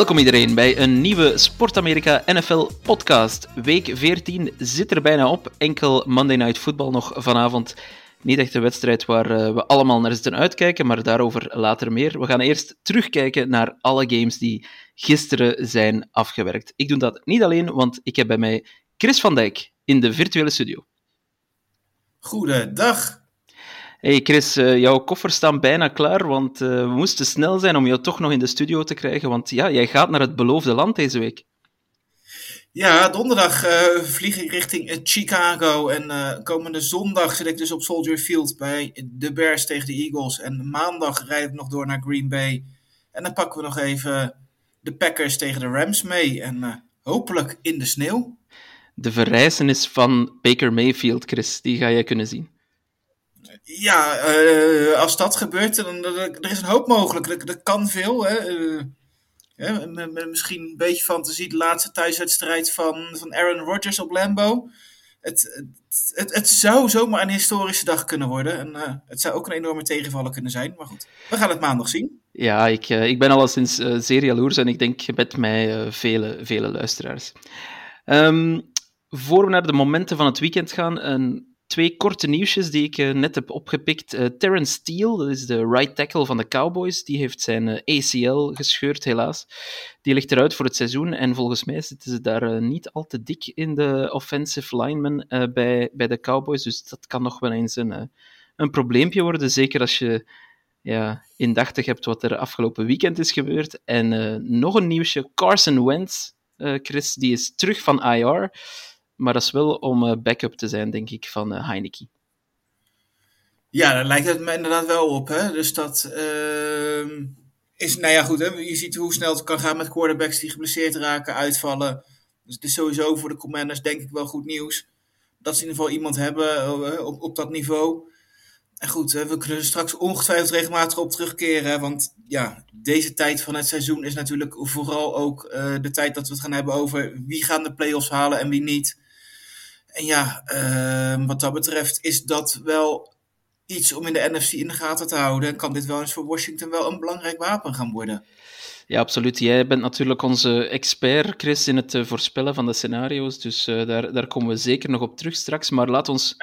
Welkom iedereen bij een nieuwe Sport Amerika NFL podcast. Week 14 zit er bijna op. Enkel Monday Night Football nog vanavond. Niet echt een wedstrijd waar eh, we allemaal naar zitten uitkijken, maar daarover later meer. We gaan eerst terugkijken naar alle games die gisteren zijn afgewerkt. Ik doe dat niet alleen, want ik heb bij mij Chris van Dijk in de virtuele studio. Goedendag. Hey Chris, eh, jouw koffers staan bijna klaar, want eh, we moesten snel zijn om jou toch nog in de studio te krijgen, want ja, jij gaat naar het beloofde land deze week. Ja, donderdag eh, vlieg ik richting Chicago. En komende zondag zit ik dus op Soldier Field bij de Bears tegen de Eagles. En maandag rijd ik nog door naar Green Bay. En dan pakken we nog even de Packers tegen de Rams mee. En hopelijk in de sneeuw. De verrijzenis van Baker Mayfield, Chris, die ga jij kunnen zien. Ja, eh, als dat gebeurt, dan er is een hoop mogelijk. Er, kan veel. Hè. Eh, met- met misschien een beetje fantasie. De laatste thuiswedstrijd van, van Aaron Rodgers op Lambeau. Het, het, het, zou zomaar een historische dag kunnen worden. En eh, het zou ook een enorme tegenvaller kunnen zijn. Maar goed, we gaan het maandag zien. Ja, ik, eh, ik ben alleszins eh zeer jaloers en ik denk met mij eh, vele, vele luisteraars. Ehm, voor we naar de momenten van het weekend gaan, een, twee korte nieuwsjes die ik eh, net heb opgepikt. Eh Terrence Steele, dat is de right tackle van de Cowboys, die heeft zijn eh, ACL gescheurd, helaas. Die ligt eruit voor het seizoen en volgens mij zitten ze daar niet al te dik in de offensive linemen bij, bij de Cowboys, dus dat kan nog wel eens een, een probleempje worden, zeker als je ja, indachtig hebt wat er afgelopen weekend is gebeurd. En nog een nieuwsje, Carson Wentz, Chris, die is terug van IR, maar dat is wel om eh, backup te zijn, denk ik, van eh, Heineke. Ja, daar lijkt het me inderdaad wel op. Hè? Dus dat ehm, is, nou ja, goed. Hè? Je ziet hoe snel het kan gaan met quarterbacks die geblesseerd raken, uitvallen. Dus het is sowieso voor de Commanders denk ik wel goed nieuws. Dat ze in ieder geval iemand hebben eh, op, op dat niveau. En goed, we kunnen er straks ongetwijfeld regelmatig op terugkeren. Want ja, deze tijd van het seizoen is natuurlijk vooral ook de tijd dat we het gaan hebben over wie gaan de playoffs halen en wie niet. En ja, ehm, wat dat betreft is dat wel iets om in de NFC in de gaten te houden. En kan dit wel eens voor Washington wel een belangrijk wapen gaan worden. Ja, absoluut. Jij bent natuurlijk onze expert, Chris, in het eh, voorspellen van de scenario's. Dus eh, daar, daar komen we zeker nog op terug straks. Maar laat ons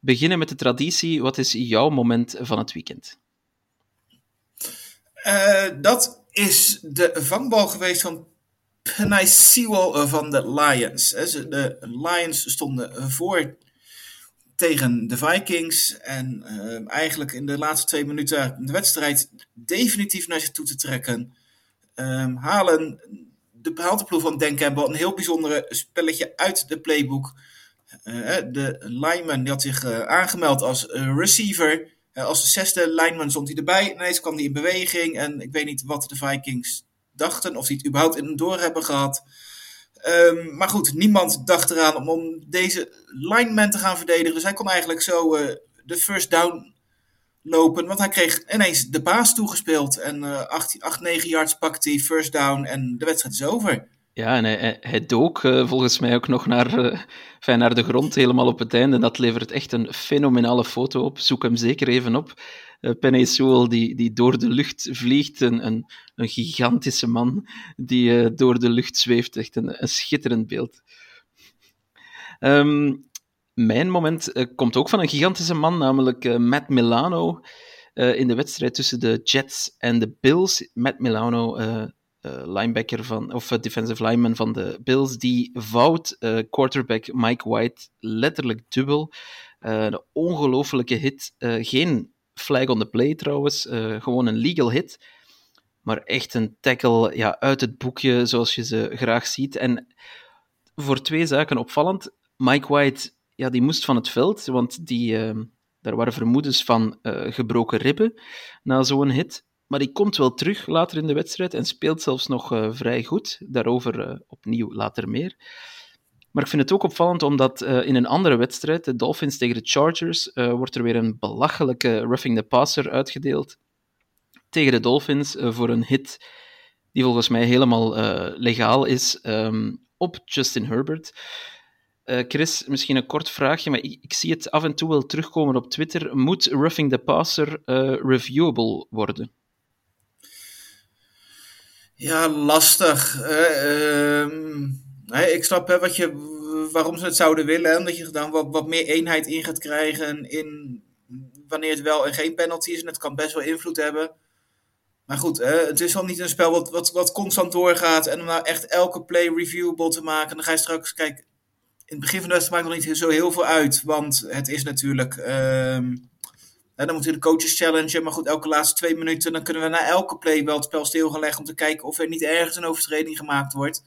beginnen met de traditie. Wat is jouw moment van het weekend? Eh, dat is de vangbal geweest van Penai Sewell van de Lions. De Lions stonden voor tegen de Vikings. En eh, eigenlijk in de laatste twee minuten de wedstrijd definitief naar zich toe te trekken. Ehm, halen de, ploeg van Dan een heel bijzondere spelletje uit de playbook. Eh, de lineman die had zich eh, aangemeld als eh, receiver. Eh, als de zesde lineman stond hij erbij. Ineens kwam hij in beweging. En ik weet niet wat de Vikings dachten. Of die het überhaupt in door hebben gehad. Ehm, maar goed, niemand dacht eraan om, om deze lineman te gaan verdedigen. Dus hij kon eigenlijk zo eh, de first down lopen. Want hij kreeg ineens de baas toegespeeld. En eh 8, 8, 9 yards pakt hij, first down. En de wedstrijd is over. Ja, en hij, dook eh, volgens mij ook nog naar, eh, enfin, naar de grond, helemaal op het einde. Dat levert echt een fenomenale foto op. Zoek hem zeker even op. Uh, Sewell, die, die door de lucht vliegt. Een, een, een gigantische man die door de lucht zweeft. Echt een, een schitterend beeld. Ehm, mijn moment komt ook van een gigantische man, namelijk Matt Milano. in de wedstrijd tussen de Jets en de Bills. Matt Milano, linebacker van, of eh, defensive lineman van de Bills, die vouwt eh, quarterback Mike White letterlijk dubbel. Eh, een ongelofelijke hit. Eh, geen flag on the play trouwens, eh, gewoon een legal hit. Maar echt een tackle ja, uit het boekje, zoals je ze graag ziet. En voor twee zaken opvallend. Mike White ja, die moest van het veld, want die, daar waren vermoedens van gebroken ribben na zo'n hit. Maar die komt wel terug later in de wedstrijd en speelt zelfs nog uh, vrij goed. Daarover opnieuw later meer. Maar ik vind het ook opvallend omdat in een andere wedstrijd, de Dolphins tegen de Chargers, wordt er weer een belachelijke roughing the passer uitgedeeld tegen de Dolphins voor een hit die volgens mij helemaal legaal is um, op Justin Herbert. Chris, misschien een kort vraagje, maar ik, ik, zie het af en toe wel terugkomen op Twitter. Moet roughing the passer reviewable worden? Ja, lastig. Uh, ik snap hè, wat je, waarom ze het zouden willen. Omdat je dan wat, wat meer eenheid in gaat krijgen in wanneer het wel en geen penalty is. En het kan best wel invloed hebben. Maar goed, het is al niet een spel wat, wat, wat constant doorgaat. En om nou echt elke play reviewable te maken, dan ga je straks, kijk, in het begin van de wedstrijd maakt nog niet zo heel veel uit. Want het is natuurlijk. Um, dan moeten we de coaches challengen. Maar goed, elke laatste twee minuten. Dan kunnen we na elke play wel het spel stil leggen. Om te kijken of er niet ergens een overtreding gemaakt wordt.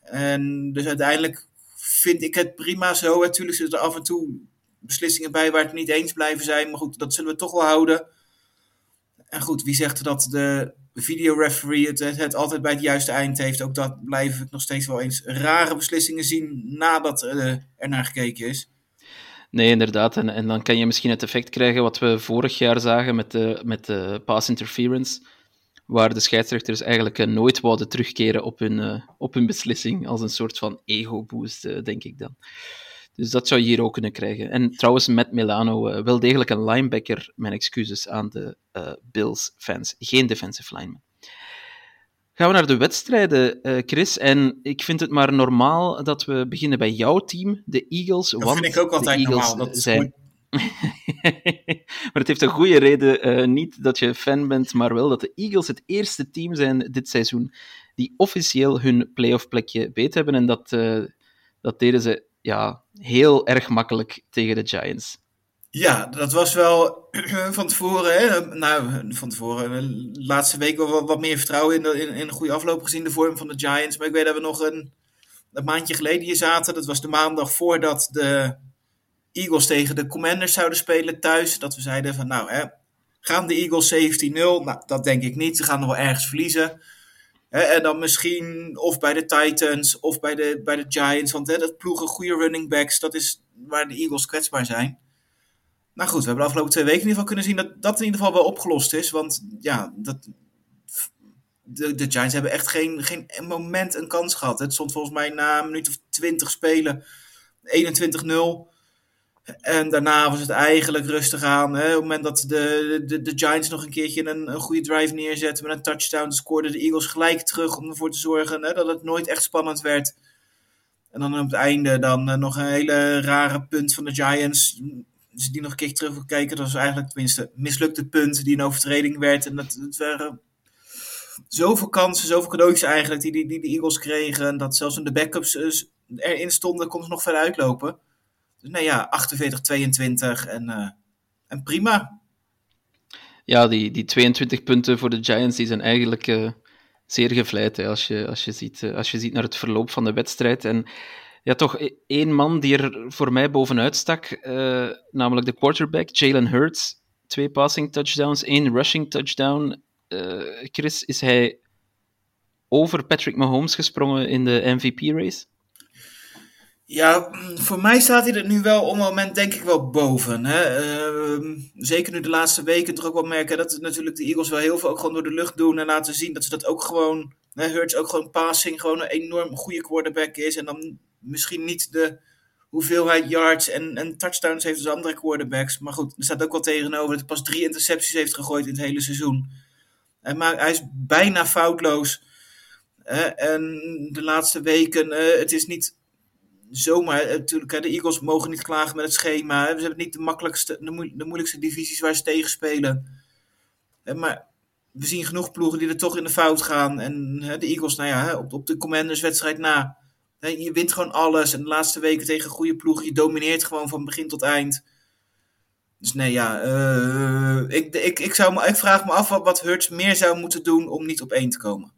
En dus uiteindelijk vind ik het prima zo. Natuurlijk zitten er af en toe beslissingen bij waar het niet eens blijven zijn. Maar goed, dat zullen we toch wel houden. En goed, wie zegt dat de videoreferee het, het altijd bij het juiste eind heeft. Ook dat blijven we nog steeds wel eens rare beslissingen zien nadat uh, er naar gekeken is. Nee, inderdaad. En, en dan kan je misschien het effect krijgen wat we vorig jaar zagen met de, met de pass interference, waar de scheidsrechters eigenlijk uh, nooit wouden terugkeren op hun, uh, op hun beslissing, als een soort van ego-boost, denk ik dan. Dus dat zou je hier ook kunnen krijgen. En trouwens, met Milano wel degelijk een linebacker. Mijn excuses aan de Bills-fans. Geen defensive lineman. Gaan we naar de wedstrijden, uh, Chris. En ik vind het maar normaal dat we beginnen bij jouw team, de Eagles. Dat want vind ik ook altijd normaal. Dat zijn... maar het heeft een goede reden. niet dat je fan bent, maar wel dat de Eagles het eerste team zijn dit seizoen die officieel hun playoff plekje beet hebben. En dat, dat deden ze ja, heel erg makkelijk tegen de Giants. Ja, dat was wel van tevoren, hè, nou, van tevoren, de laatste week wel wat, meer vertrouwen in, de, in, in, een goede afloop gezien, de vorm van de Giants. Maar ik weet dat we nog een, een maandje geleden hier zaten. Dat was de maandag voordat de Eagles tegen de Commanders zouden spelen thuis. Dat we zeiden van, nou, hè, gaan de Eagles 17-0? Nou, dat denk ik niet. Ze gaan nog wel ergens verliezen en dan misschien of bij de Titans of bij de, bij de Giants. Want hè, dat ploegen goede running backs. Dat is waar de Eagles kwetsbaar zijn. Nou goed, we hebben de afgelopen twee weken in ieder geval kunnen zien dat dat in ieder geval wel opgelost is. Want ja, dat, de, Giants hebben echt geen, geen moment een kans gehad. Het stond volgens mij na een minuut of twintig spelen 21-0. En daarna was het eigenlijk rustig aan. Hè. Op het moment dat de, de, Giants nog een keertje een, een goede drive neerzetten met een touchdown, scoorden de Eagles gelijk terug om ervoor te zorgen hè, dat het nooit echt spannend werd. En dan op het einde dan uh, nog een hele rare punt van de Giants. Als je die nog een keer terug kijken, dat was eigenlijk tenminste mislukte punt die een overtreding werd. En dat, het waren zoveel kansen, zoveel cadeautjes eigenlijk die, die, die de Eagles kregen. Dat zelfs in de backups erin stonden, konden ze nog verder uitlopen. Dus nou ja, 48, 22 en, uh, en prima. Ja, die, die 22 punten voor de Giants die zijn eigenlijk uh, zeer gevleid hè, als, je, als, je ziet, uh, als je ziet naar het verloop van de wedstrijd. En ja, toch e-, één man die er voor mij bovenuit stak, namelijk de quarterback, Jalen Hurts. Twee passing touchdowns, één rushing touchdown. Chris, is hij over Patrick Mahomes gesprongen in de MVP-race? Ja, voor mij staat hij er nu wel op het moment denk ik wel boven. Hè? Uh, zeker nu de laatste weken toch ook wel merken dat natuurlijk de Eagles wel heel veel ook gewoon door de lucht doen en laten zien dat ze dat ook gewoon, Hurts ook gewoon passing, gewoon een enorm goede quarterback is. En dan misschien niet de hoeveelheid yards en, en touchdowns heeft als andere quarterbacks. Maar goed, er staat ook wel tegenover dat hij pas drie intercepties heeft gegooid in het hele seizoen. En maar hij is bijna foutloos. en de laatste weken, uh, het is niet zomaar, eh, natuurlijk, de Eagles mogen niet klagen met het schema. Ze hebben niet de makkelijkste, de, moeilijkste divisies waar ze tegen spelen. Maar we zien genoeg ploegen die er toch in de fout gaan. En de Eagles, nou ja, op, op de Commanders-wedstrijd na. Je wint gewoon alles. En de laatste weken tegen goede ploegen, je domineert gewoon van begin tot eind. Dus nee, ja, uh, ik, ik, ik, zou ik vraag me af wat, wat Hurts meer zou moeten doen om niet op één te komen.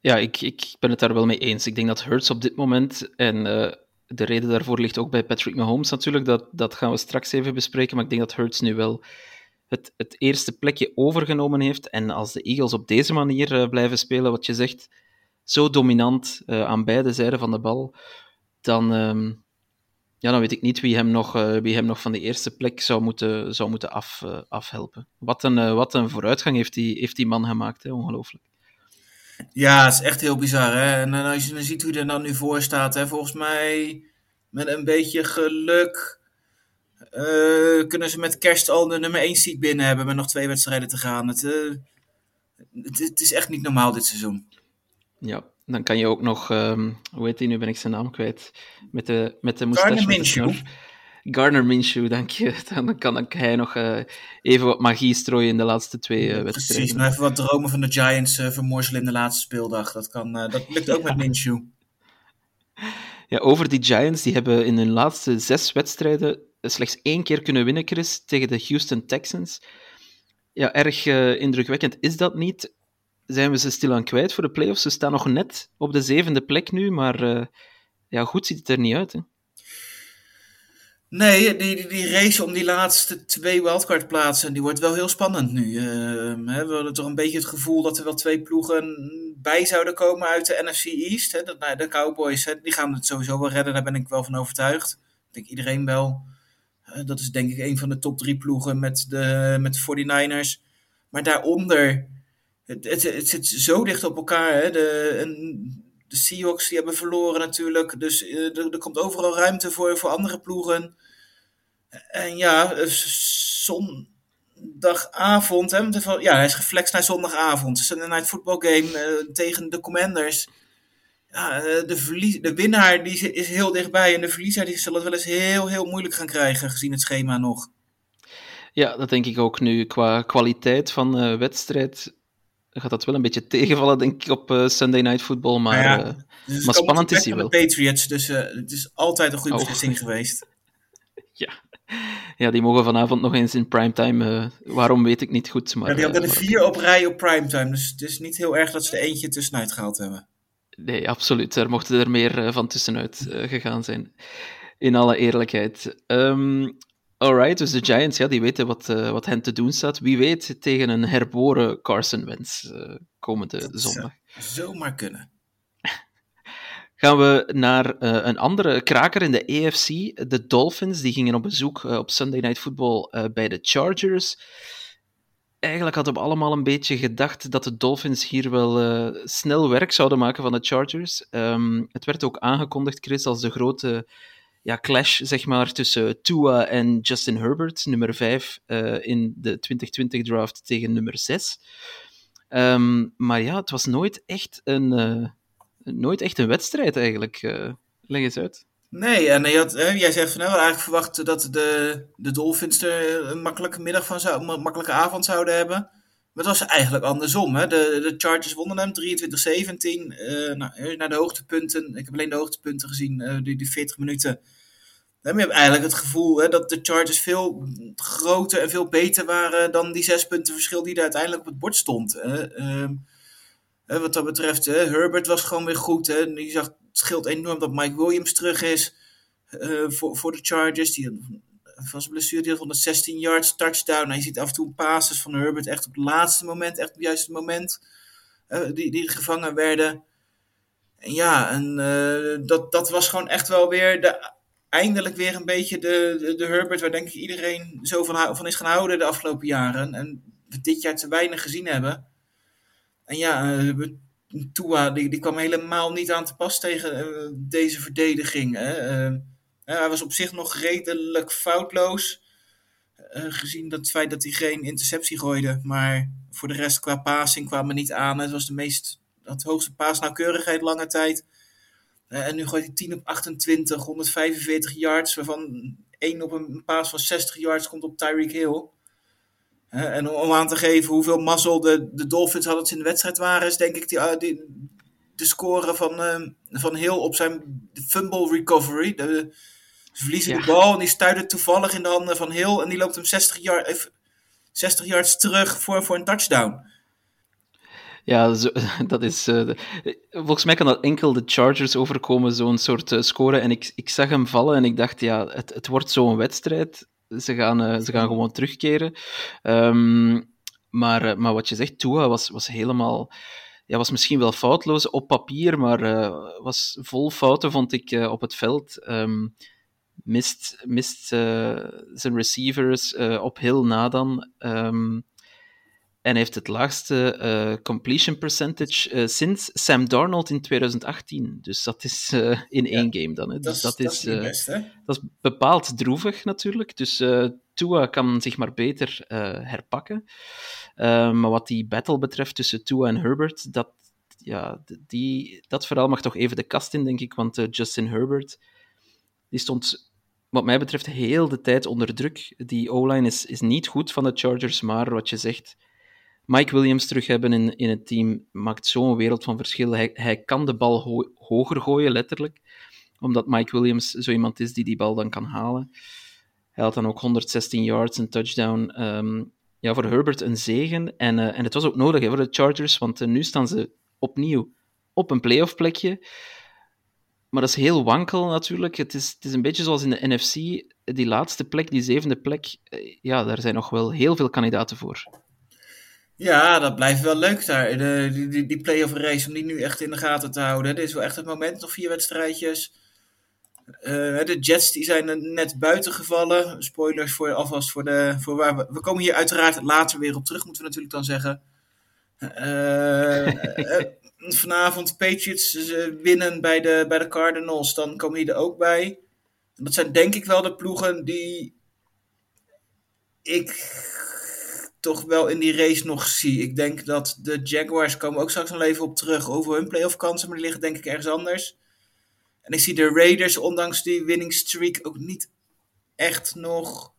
Ja, ik, ik ben het daar wel mee eens. Ik denk dat Hurts op dit moment, en uh, de reden daarvoor ligt ook bij Patrick Mahomes natuurlijk. Dat, dat gaan we straks even bespreken. Maar ik denk dat Hurts nu wel het, het eerste plekje overgenomen heeft. En als de Eagles op deze manier uh, blijven spelen, wat je zegt, zo dominant uh, aan beide zijden van de bal, dan, uh, ja, dan weet ik niet wie hem nog, uh, wie hem nog van de eerste plek zou moeten, zou moeten af, afhelpen. Wat een, wat een vooruitgang heeft die, heeft die man gemaakt, ongelooflijk. Ja, het is echt heel bizar. Hè? En als je dan ziet hoe hij er dan nu voor staat, hè, volgens mij met een beetje geluk kunnen ze met kerst al de nummer 1 seat binnen hebben met nog twee wedstrijden te gaan. Het, het, het, is echt niet normaal dit seizoen. Ja, dan kan je ook nog, um, hoe heet hij nu, ben ik zijn naam kwijt, met de, met de moustache. Garner Minshew. Garner Minshew, dank je. Dan kan hij nog uh, even wat magie strooien in de laatste twee uh, wedstrijden. Precies, nog even wat dromen van de Giants uh, vermorzelen in de laatste speeldag. Dat, kan, dat lukt ook met Minshew. Ja, over die Giants, die hebben in hun laatste zes wedstrijden slechts één keer kunnen winnen, Chris, tegen de Houston Texans. Ja, erg indrukwekkend is dat niet. Zijn we ze stilaan kwijt voor de playoffs? Ze staan nog net op de zevende plek nu, maar ja, goed ziet het er niet uit, hè? Nee, die, die, die, race om die laatste twee wildcard-plaatsen, die wordt wel heel spannend nu. Hè, we hadden toch een beetje het gevoel dat er wel twee ploegen bij zouden komen uit de NFC East. Hè. Dat, nou, de Cowboys, die gaan het sowieso wel redden, daar ben ik wel van overtuigd. Ik denk iedereen wel. Uh, dat is denk ik een van de top drie ploegen met de, met de 49ers. Maar daaronder, het, het, het zit zo dicht op elkaar. Hè. De, de Seahawks die hebben verloren natuurlijk. Dus uh, er, komt overal ruimte voor, voor andere ploegen. En ja, zondagavond. Hè, ja, hij is geflext naar zondagavond. Sunday Night Football Game uh, tegen de Commanders. Ja, de, verlies, de winnaar die is heel dichtbij. En de verliezer die zal het wel eens heel, heel moeilijk gaan krijgen, gezien het schema nog. Ja, dat denk ik ook nu. Qua kwaliteit van uh, wedstrijd gaat dat wel een beetje tegenvallen, denk ik, op uh, Sunday Night Football. Maar, ja, ja. Dus maar spannend is hij wel. De Patriots, dus uh, het is altijd een goede oh. beslissing geweest. Ja. ja, die mogen vanavond nog eens in primetime. Waarom weet ik niet goed. Maar, ja, die hadden er vier op rij op primetime, dus het is niet heel erg dat ze er eentje tussenuit gehaald hebben. Nee, absoluut. Er mochten er meer van tussenuit gegaan zijn. In alle eerlijkheid. Um, Alright, dus de Giants, ja, die weten wat, uh, wat hen te doen staat. Wie weet tegen een herboren Carson Wentz uh, komende dat zondag. Zomaar kunnen. Gaan we naar uh, een andere kraker in de AFC. De Dolphins, die gingen op bezoek op Sunday Night Football bij de Chargers. Eigenlijk hadden we allemaal een beetje gedacht dat de Dolphins hier wel snel werk zouden maken van de Chargers. Um, het werd ook aangekondigd, Chris, als de grote ja, clash zeg maar, tussen Tua en Justin Herbert, nummer 5 uh, in de 2020 draft tegen nummer 6. Um, maar ja, het was nooit echt een, uh, nooit echt een wedstrijd eigenlijk. Uh, leg eens uit. Nee, en je had, jij zegt van nou, eigenlijk verwacht dat de, de Dolphins er een makkelijke middag van zou, een makkelijke avond zouden hebben. Maar het was eigenlijk andersom. Hè? De, de Chargers wonnen hem 23-17 uh, naar, naar de hoogtepunten. Ik heb alleen de hoogtepunten gezien, uh, die, die 40 minuten. Je eigenlijk het gevoel hè, dat de Chargers veel groter en veel beter waren dan die zes punten verschil die er uiteindelijk op het bord stond. Uh, wat dat betreft, Herbert was gewoon weer goed. Hè? Je zag, het scheelt enorm dat Mike Williams terug is voor, voor de Chargers. Die zijn blessure, die had 116 yards, touchdown. En je ziet af en toe passes van Herbert echt op het laatste moment, echt op het juiste moment, uh, die, die gevangen werden. En ja, en, uh, dat, dat was gewoon echt wel weer de, eindelijk weer een beetje de, de, de Herbert waar denk ik iedereen zo van, van is gaan houden de afgelopen jaren. En we dit jaar te weinig gezien hebben. En ja, uh, Tua die, die kwam helemaal niet aan te pas tegen deze verdediging. Hè? Uh, hij was op zich nog redelijk foutloos. Uh, gezien dat het feit dat hij geen interceptie gooide. Maar voor de rest qua passing kwam er niet aan. Het was de meest, het hoogste paasnauwkeurigheid lange tijd. Uh, en nu gooit hij 10 op 28, 145 yards. Waarvan één op een paas van 60 yards komt op Tyreek Hill. en om aan te geven hoeveel mazzel de, de Dolphins hadden in de wedstrijd waren, is denk ik die, die de score van, van Hill op zijn fumble recovery. De, ze verliezen ja. de bal en die stuit toevallig in de handen van Hill. En die loopt hem 60, yard, 60 yards terug voor, voor een touchdown. Ja, zo, dat is. Uh, volgens mij kan dat enkel de Chargers overkomen, zo'n soort uh, score. En ik, ik zag hem vallen en ik dacht, ja, het, het wordt zo'n wedstrijd. Ze gaan, uh, ze gaan gewoon terugkeren. Um, maar, maar wat je zegt, Tua was, was helemaal. Ja, was misschien wel foutloos op papier, maar was vol fouten, vond ik, op het veld. Um, mist, mist zijn receivers op heel na dan. Um, en heeft het laagste uh, completion percentage uh, sinds Sam Darnold in 2018. Dus dat is uh, in één ja, game dan. Hè. Dus dat, is, dat is, best, hè? dat is bepaald droevig natuurlijk. Dus Tua kan zich maar beter herpakken. maar wat die battle betreft tussen Tua en Herbert, dat, ja, die, dat verhaal mag toch even de kast in, denk ik. Want Justin Herbert die stond wat mij betreft heel de tijd onder druk. Die O-line is, is niet goed van de Chargers, maar wat je zegt Mike Williams terug hebben in, in het team maakt zo'n wereld van verschil. Hij, hij kan de bal ho hoger gooien, letterlijk. Omdat Mike Williams zo iemand is die die bal dan kan halen. Hij had dan ook 116 yards, een touchdown. Um, ja, voor Herbert een zegen. En, uh, en het was ook nodig hè, voor de Chargers, want uh, nu staan ze opnieuw op een playoff plekje. Maar dat is heel wankel natuurlijk. Het is, het is een beetje zoals in de NFC. Die laatste plek, die zevende plek, uh, ja, daar zijn nog wel heel veel kandidaten voor. Ja, dat blijft wel leuk daar. De, die, die, play-off race, om die nu echt in de gaten te houden. Dit is wel echt het moment, nog vier wedstrijdjes. Uh, de Jets die zijn net buiten gevallen. Spoilers voor, alvast voor, de, voor waar we... We komen hier uiteraard later weer op terug, moeten we natuurlijk dan zeggen. Uh, vanavond Patriots winnen bij de, bij de Cardinals. Dan komen die er ook bij. Dat zijn denk ik wel de ploegen die ik toch wel in die race nog zie. Ik denk dat de Jaguars komen ook straks nog even op terug over hun playoff kansen, maar die liggen denk ik ergens anders. En ik zie de Raiders, ondanks die winning streak, ook niet echt nog.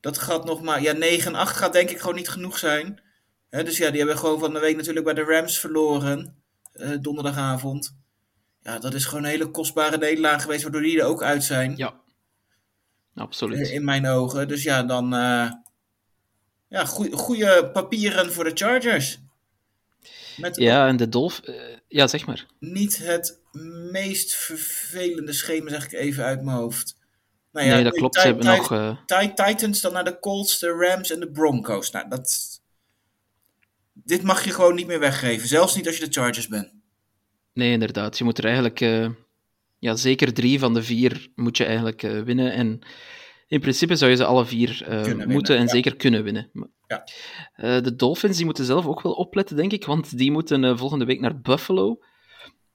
Dat gaat nog maar. Ja, 9 en 8 gaat denk ik gewoon niet genoeg zijn. dus ja, die hebben gewoon van de week natuurlijk bij de Rams verloren. Uh, donderdagavond. Ja, dat is gewoon een hele kostbare nederlaag geweest, waardoor die er ook uit zijn. Ja, absoluut. in mijn ogen. Dus ja, dan. Uh, ja, goede papieren voor de Chargers. Met ja, en de Dolph... Uh, ja, zeg maar. Niet het meest vervelende schema, zeg ik even uit mijn hoofd. Nou ja, nee, dat klopt. Ze hebben nog... Uh... Titans, dan naar de Colts, de Rams en de Broncos. Nou, dat... Dit mag je gewoon niet meer weggeven. Zelfs niet als je de Chargers bent. Nee, inderdaad. Je moet er eigenlijk... Uh, ja, zeker drie van de vier moet je eigenlijk winnen. En in principe zou je ze alle vier uh, moeten en zeker kunnen winnen. Ja. Uh, de Dolphins die moeten zelf ook wel opletten, denk ik, want die moeten uh, volgende week naar Buffalo.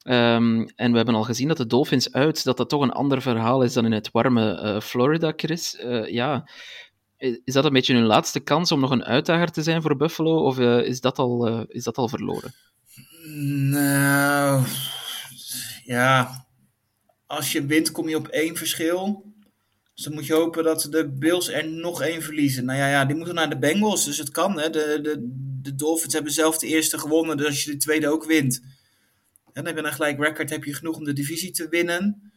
Um, en we hebben al gezien dat de Dolphins uit, dat dat toch een ander verhaal is dan in het warme Florida, Chris. ja, is dat een beetje hun laatste kans om nog een uitdager te zijn voor Buffalo, of is, dat al, is dat al verloren? Nou, ja, als je wint kom je op één verschil. Dus dan moet je hopen dat de Bills er nog één verliezen. Nou ja, ja die moeten naar de Bengals, dus het kan. Hè. De, de, de Dolphins hebben zelf de eerste gewonnen, dus als je de tweede ook wint. En dan heb je een gelijk record, heb je genoeg om de divisie te winnen.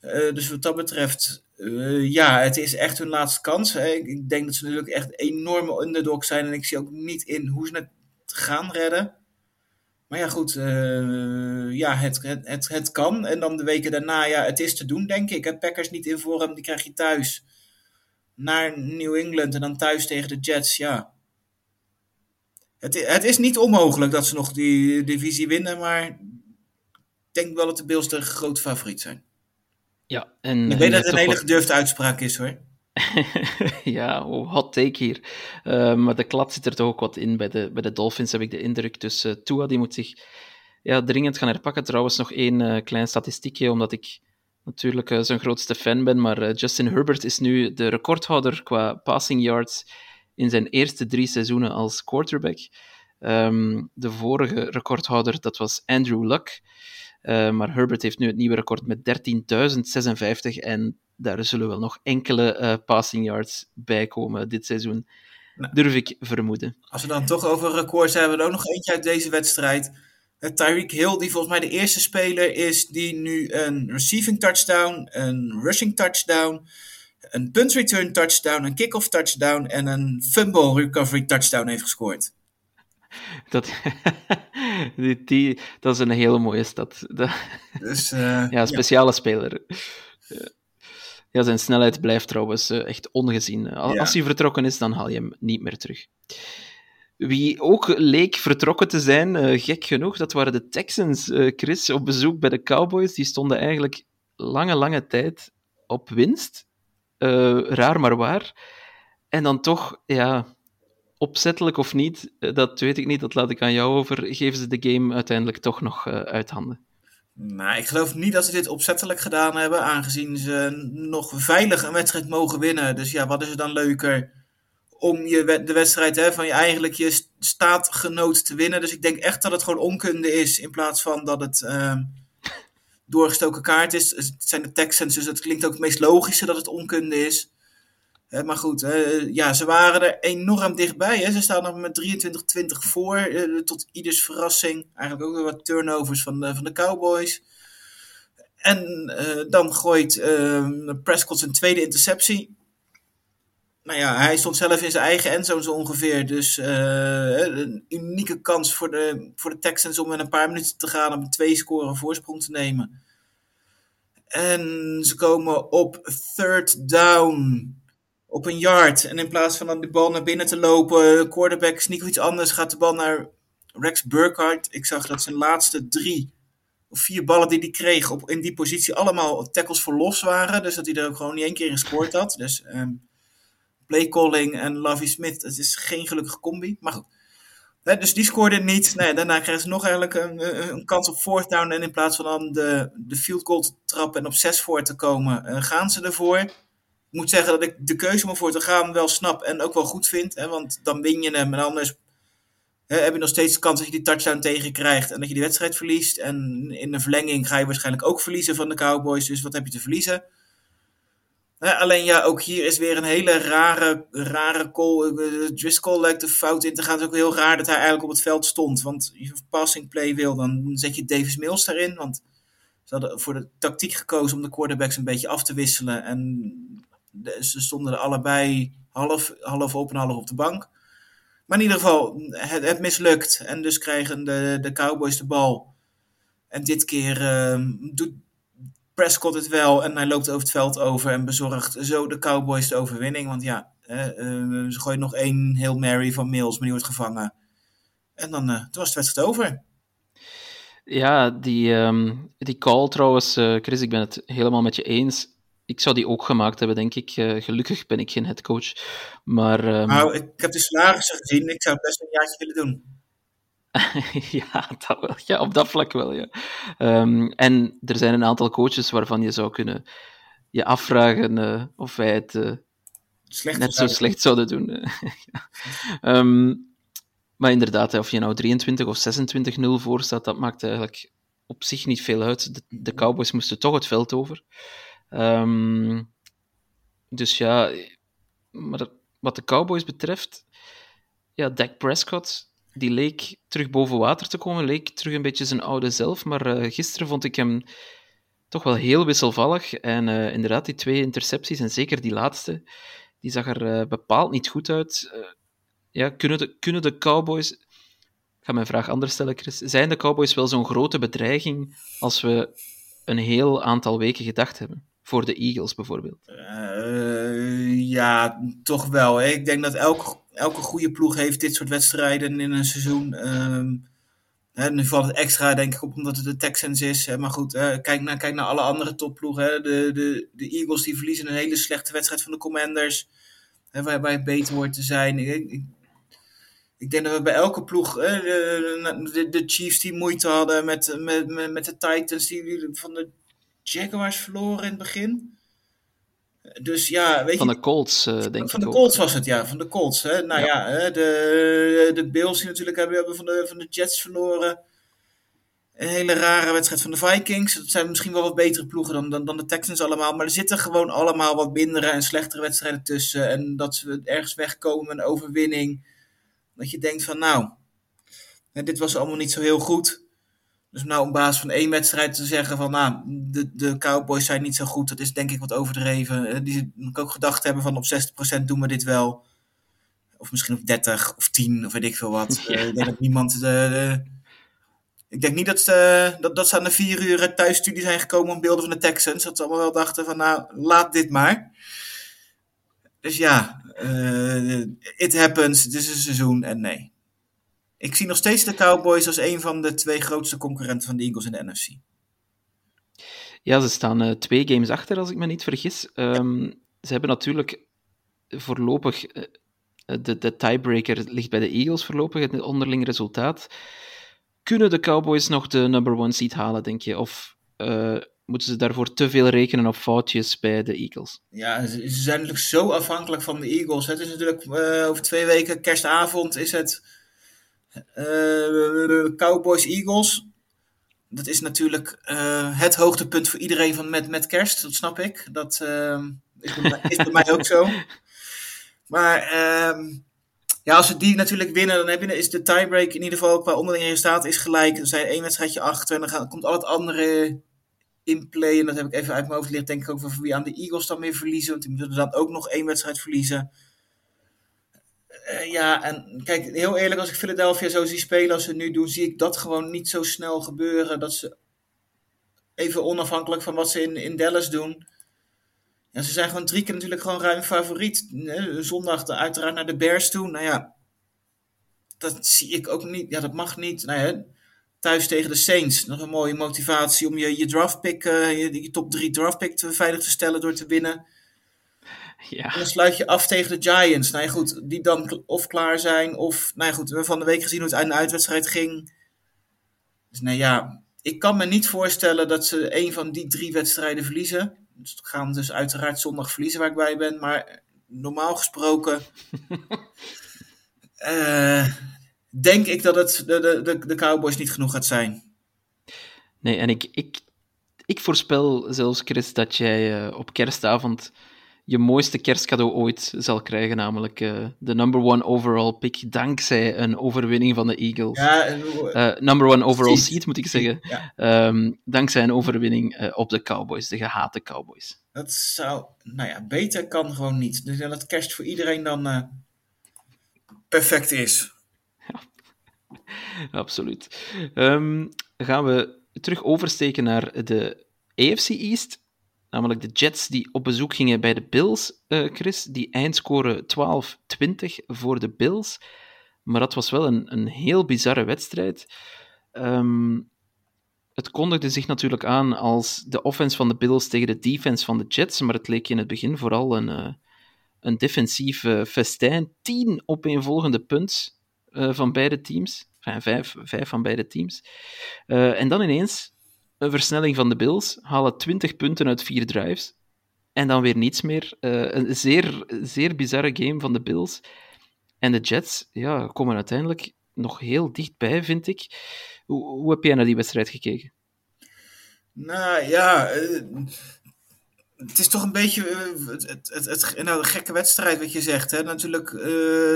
Uh, dus wat dat betreft, uh, ja, het is echt hun laatste kans. Hè. Ik denk dat ze natuurlijk echt enorme underdog zijn. En ik zie ook niet in hoe ze het gaan redden. Maar ja, goed, uh, ja, het, het, het, het, kan. En dan de weken daarna, ja, het is te doen, denk ik. Het Packers niet in vorm, die krijg je thuis naar New England en dan thuis tegen de Jets, ja. Het, het is niet onmogelijk dat ze nog die divisie winnen, maar ik denk wel dat de Bills de grote favoriet zijn. Ja, en, ik weet dat het een hele gedurfde uitspraak is, hoor. ja, oh, hot take hier. Uh, maar de klad zit er toch ook wat in. Bij de, bij de Dolphins heb ik de indruk. Dus uh, Tua die moet zich ja, dringend gaan herpakken. Trouwens, nog één uh, klein statistiekje, omdat ik natuurlijk zijn grootste fan ben. Maar Justin Herbert is nu de recordhouder qua passing yards in zijn eerste drie seizoenen als quarterback. Um, de vorige recordhouder, dat was Andrew Luck. maar Herbert heeft nu het nieuwe record met 13.056 en daar zullen wel nog enkele uh, passing yards bij komen dit seizoen. Nou, durf ik vermoeden. Als we dan toch over records hebben, we er ook nog eentje uit deze wedstrijd. Uh, Tyreek Hill, die volgens mij de eerste speler is die nu een receiving touchdown, een rushing touchdown, een punt return touchdown, een kick-off touchdown en een fumble recovery touchdown heeft gescoord. dat, die, die, dat is een hele mooie stad. Dat, Dus, eh, ja, speciale speler. Ja, zijn snelheid blijft trouwens eh, echt ongezien. Ja. Als hij vertrokken is, dan haal je hem niet meer terug. Wie ook leek vertrokken te zijn, eh, gek genoeg, dat waren de Texans. eh, Chris, op bezoek bij de Cowboys. Die stonden eigenlijk lange, lange tijd op winst. Raar maar waar. En dan toch, ja, opzettelijk of niet, dat weet ik niet, dat laat ik aan jou over. Geven ze de game uiteindelijk toch nog uit handen. Nou, ik geloof niet dat ze dit opzettelijk gedaan hebben, aangezien ze nog veilig een wedstrijd mogen winnen. Dus ja, wat is er dan leuker om je, de wedstrijd hè, van je eigenlijk je st- staatgenoot te winnen. Dus ik denk echt dat het gewoon onkunde is, in plaats van dat het ehm, doorgestoken kaart is. Het zijn de Texans, dus het klinkt ook het meest logische dat het onkunde is. Maar goed, ja, ze waren er enorm dichtbij. Hè. Ze staan nog met 23-20 voor, eh, tot ieders verrassing. Eigenlijk ook weer wat turnovers van de, van de Cowboys. En eh, dan gooit eh, Prescott zijn tweede interceptie. Nou ja, hij stond zelf in zijn eigen endzone zo ongeveer. Dus een unieke kans voor de, voor de Texans om in een paar minuten te gaan om een twee scoren voorsprong te nemen. En ze komen op third down op een yard. En in plaats van dan de bal naar binnen te lopen, quarterback sneak iets anders, gaat de bal naar Rex Burkhardt. Ik zag dat zijn laatste drie of vier ballen die hij kreeg op, in die positie allemaal tackles voor los waren. Dus dat hij er ook gewoon niet één keer in gescoord had. Dus ehm play calling en Lovie Smith, het is geen gelukkige combi. Maar goed. Dus die scoorde niet. Nee, daarna krijgen ze nog eigenlijk een, een- een kans op fourth down. En in plaats van dan de, de field goal te trappen en op zes voor te komen, eh, gaan ze ervoor. Ik moet zeggen dat ik de keuze om ervoor te gaan wel snap en ook wel goed vind. Hè, want dan win je hem en anders hè, heb je nog steeds de kans dat je die touchdown tegenkrijgt en dat je die wedstrijd verliest. En in de verlenging ga je waarschijnlijk ook verliezen van de Cowboys. Dus wat heb je te verliezen? Alleen ja, ook hier is weer een hele rare, rare call. Eh, Driscoll lijkt er fout in te gaan. Het is ook heel raar dat hij eigenlijk op het veld stond. Want je passing play wil, dan zet je Davis Mills daarin. Want ze hadden voor de tactiek gekozen om de quarterbacks een beetje af te wisselen. En de- ze stonden er allebei half, half op en half op de bank. Maar in ieder geval, het, het mislukt. En dus krijgen de, de Cowboys de bal. En dit keer ehm, doet Prescott het wel. En hij loopt over het veld over en bezorgt zo de Cowboys de overwinning. Want ja, eh, eh, ze gooien nog één Hail Mary van Mills, maar die wordt gevangen. En dan eh, was de wedstrijd over. Ja, die, ehm, die call trouwens, eh, Chris, ik ben het helemaal met je eens. Ik zou die ook gemaakt hebben, denk ik. Eh, gelukkig ben ik geen headcoach. Maar ehm, Nou, ik heb de salarissen gezien. Ik zou best een jaartje willen doen. ja, dat wel, ja, op dat vlak wel. Ja. Ehm, en er zijn een aantal coaches waarvan je zou kunnen je afvragen eh, of wij het eh, Slecht net zo slecht zouden doen. Ja. Ehm, maar inderdaad, of je nou 23 of 26-0 voor staat, dat maakt eigenlijk op zich niet veel uit. De, de Cowboys moesten toch het veld over. Ehm, dus ja, maar wat de Cowboys betreft, ja, Dak Prescott, die leek terug boven water te komen, leek terug een beetje zijn oude zelf, maar eh, gisteren vond ik hem toch wel heel wisselvallig. En eh, inderdaad, die twee intercepties, en zeker die laatste, die zag er eh, bepaald niet goed uit. Ja, kunnen de, kunnen de Cowboys... Ik ga mijn vraag anders stellen, Chris. Zijn de Cowboys wel zo'n grote bedreiging als we een heel aantal weken gedacht hebben? Voor de Eagles bijvoorbeeld. Eh, ja, toch wel. Hè. Ik denk dat elke, elke goede ploeg heeft dit soort wedstrijden in een seizoen. Ehm hè, nu valt het extra, denk ik, op omdat het de Texans is. Hè. Maar goed, hè, kijk, naar, kijk naar alle andere topploegen. De, de, de Eagles die verliezen een hele slechte wedstrijd van de Commanders. Hè, waar, waar het beter wordt te zijn. Ik, ik, denk dat we bij elke ploeg, de, de, de Chiefs die moeite hadden met, met, met, met de Titans, die van de Jaguars verloren in het begin. Dus ja, weet Van je, de Colts, eh, denk van ik de ook. Colts was het, ja, van de Colts. Hè? Nou ja, de, de Bills die natuurlijk hebben, hebben van, de, van de Jets verloren. Een hele rare wedstrijd van de Vikings. Dat zijn misschien wel wat betere ploegen dan, dan, dan de Texans allemaal. Maar er zitten gewoon allemaal wat mindere en slechtere wedstrijden tussen. En dat ze ergens wegkomen een overwinning. Dat je denkt van nou, dit was allemaal niet zo heel goed. Dus nou op basis van één wedstrijd te zeggen van nou, de, de Cowboys zijn niet zo goed. Dat is denk ik wat overdreven. Eh, Die ook gedacht hebben van op 60% doen we dit wel. of misschien op 30 of 10 of weet ik veel wat. Uh, ik denk dat niemand. De, de, ik denk niet dat, ze, dat, dat ze aan de vier uur thuisstudie zijn gekomen om beelden van de Texans. Dat ze allemaal wel dachten van nou, laat dit maar. Dus ja, uh, it happens. Het is een seizoen en nee. Ik zie nog steeds de Cowboys als een van de twee grootste concurrenten van de Eagles in de NFC. Ja, ze staan uh, twee games achter, als ik me niet vergis. Um, ze hebben natuurlijk voorlopig. Uh, de, de tiebreaker ligt bij de Eagles voorlopig, het onderling resultaat. Kunnen de Cowboys nog de number one seed halen, denk je? Of uh, moeten ze daarvoor te veel rekenen op foutjes bij de Eagles? Ja, ze zijn natuurlijk zo afhankelijk van de Eagles. Het is natuurlijk over twee weken, kerstavond, is het Cowboys-Eagles dat is natuurlijk uh, het hoogtepunt voor iedereen van met, met kerst, dat snap ik. Dat uh, is, bij bij mij, ook zo. Maar uh, ja, als we die natuurlijk winnen, dan heb je, is de tiebreak in ieder geval qua onderling resultaat is gelijk. Er zijn één wedstrijdje achter en dan komt al het andere in play. En dat heb ik even uit mijn hoofd denk ik ook van wie aan de Eagles dan weer verliezen. Want die moeten dan ook nog één wedstrijd verliezen. Uh, ja, en kijk, heel eerlijk, als ik Philadelphia zo zie spelen als ze nu doen, zie ik dat gewoon niet zo snel gebeuren. Dat ze even onafhankelijk van wat ze in, in Dallas doen. Ja, ze zijn gewoon drie keer natuurlijk gewoon ruim favoriet. Zondag de, uiteraard naar de Bears toe. Nou ja, dat zie ik ook niet. Ja, dat mag niet. Nou thuis tegen de Saints. Nog een mooie motivatie om je, je draftpick, uh, je, je top 3 draftpick te, veilig te stellen door te winnen. Ja. En dan sluit je af tegen de Giants. Nou ja, goed, die dan of klaar zijn of... Nou ja, goed, we hebben van de week gezien hoe het uit een uitwedstrijd ging. Dus nou ja, ik kan me niet voorstellen dat ze een van die drie wedstrijden verliezen. Dus ze gaan dus uiteraard zondag verliezen waar ik bij ben. Maar normaal gesproken... uh, denk ik dat het de, de, de Cowboys niet genoeg gaat zijn. Nee, en ik, ik, ik voorspel zelfs, Chris, dat jij uh, op kerstavond je mooiste kerstcadeau ooit zal krijgen, namelijk uh, de number one overall pick, dankzij een overwinning van de Eagles. Ja, uh, number one overall seed moet ik zeggen. Ja. Um, dankzij een overwinning uh, op de Cowboys, de gehate Cowboys. Dat zou, nou ja, beter kan gewoon niet. Dus dat kerst voor iedereen dan perfect is. Ja. Absoluut. Um, gaan we terug oversteken naar de AFC East. Namelijk de Jets die op bezoek gingen bij de Bills, uh, Chris. Die eindscoren 12-20 voor de Bills. Maar dat was wel een, een heel bizarre wedstrijd. Um, het kondigde zich natuurlijk aan als de offense van de Bills tegen de defense van de Jets. Maar het leek in het begin vooral een, uh, een defensief uh, festijn. Tien opeenvolgende punts van beide teams. Enfin, vijf, vijf van beide teams. en dan ineens een versnelling van de Bills, halen 20 punten uit vier drives. En dan weer niets meer. Uh, een zeer, zeer bizarre game van de Bills. En de Jets ja, komen uiteindelijk nog heel dichtbij, vind ik. Hoe, hoe heb jij naar die wedstrijd gekeken? Nou ja, uh, het is toch een beetje uh, het, het, het, nou, een gekke wedstrijd wat je zegt. Hè? Natuurlijk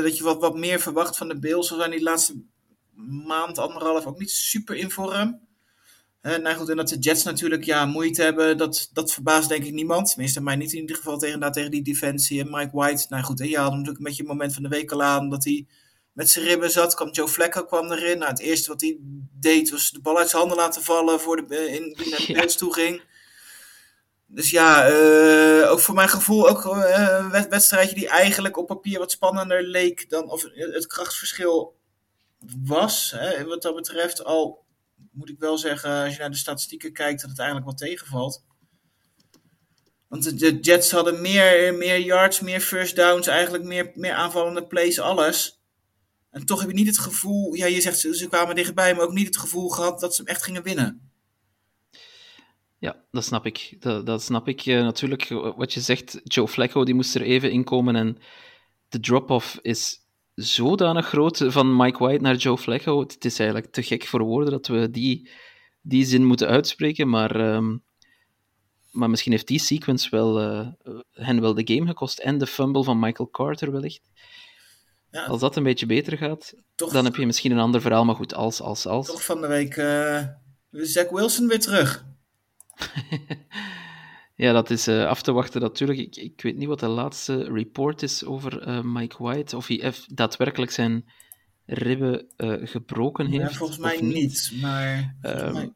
dat je wat, wat meer verwacht van de Bills. Ze zijn die laatste maand, anderhalf ook niet super in vorm. Uh, nou goed, en dat de Jets natuurlijk ja, moeite hebben, dat, dat verbaast denk ik niemand. Tenminste, mij niet in ieder geval tegen, tegen die defensie. En Mike White, nou goed, je had natuurlijk een beetje een moment van de week al aan dat hij met zijn ribben zat. Kwam Joe Flacco kwam erin. Nou, het eerste wat hij deed was de bal uit zijn handen laten vallen voor de, in, die naar de Bears toe ging. Dus ja, uh, ook voor mijn gevoel ook uh, een wedstrijdje die eigenlijk op papier wat spannender leek dan of het krachtsverschil was. Hè, wat dat betreft al moet ik wel zeggen, als je naar de statistieken kijkt, dat het eigenlijk wel tegenvalt. Want de Jets hadden meer, meer yards, meer first downs, eigenlijk meer, meer aanvallende plays, alles. En toch heb je niet het gevoel, ja, je zegt ze kwamen dichtbij, maar ook niet het gevoel gehad dat ze hem echt gingen winnen. Ja, dat snap ik. Dat, dat snap ik uh, natuurlijk. Wat je zegt, Joe Flacco die moest er even inkomen en de drop-off is zodanig groot van Mike White naar Joe Flacco. Het is eigenlijk te gek voor woorden dat we die, die zin moeten uitspreken, maar, um, maar misschien heeft die sequence wel, uh, hen wel de game gekost en de fumble van Michael Carter wellicht. Ja, als dat een beetje beter gaat, toch, dan heb je misschien een ander verhaal, maar goed, als, als, als. Toch van de week uh, Zach Wilson weer terug. Ja, dat is uh, af te wachten natuurlijk. Ik, ik weet niet wat de laatste report is over uh, Mike White. Of hij daadwerkelijk zijn ribben uh, gebroken heeft. Ja, volgens mij niet. niet, maar um, mij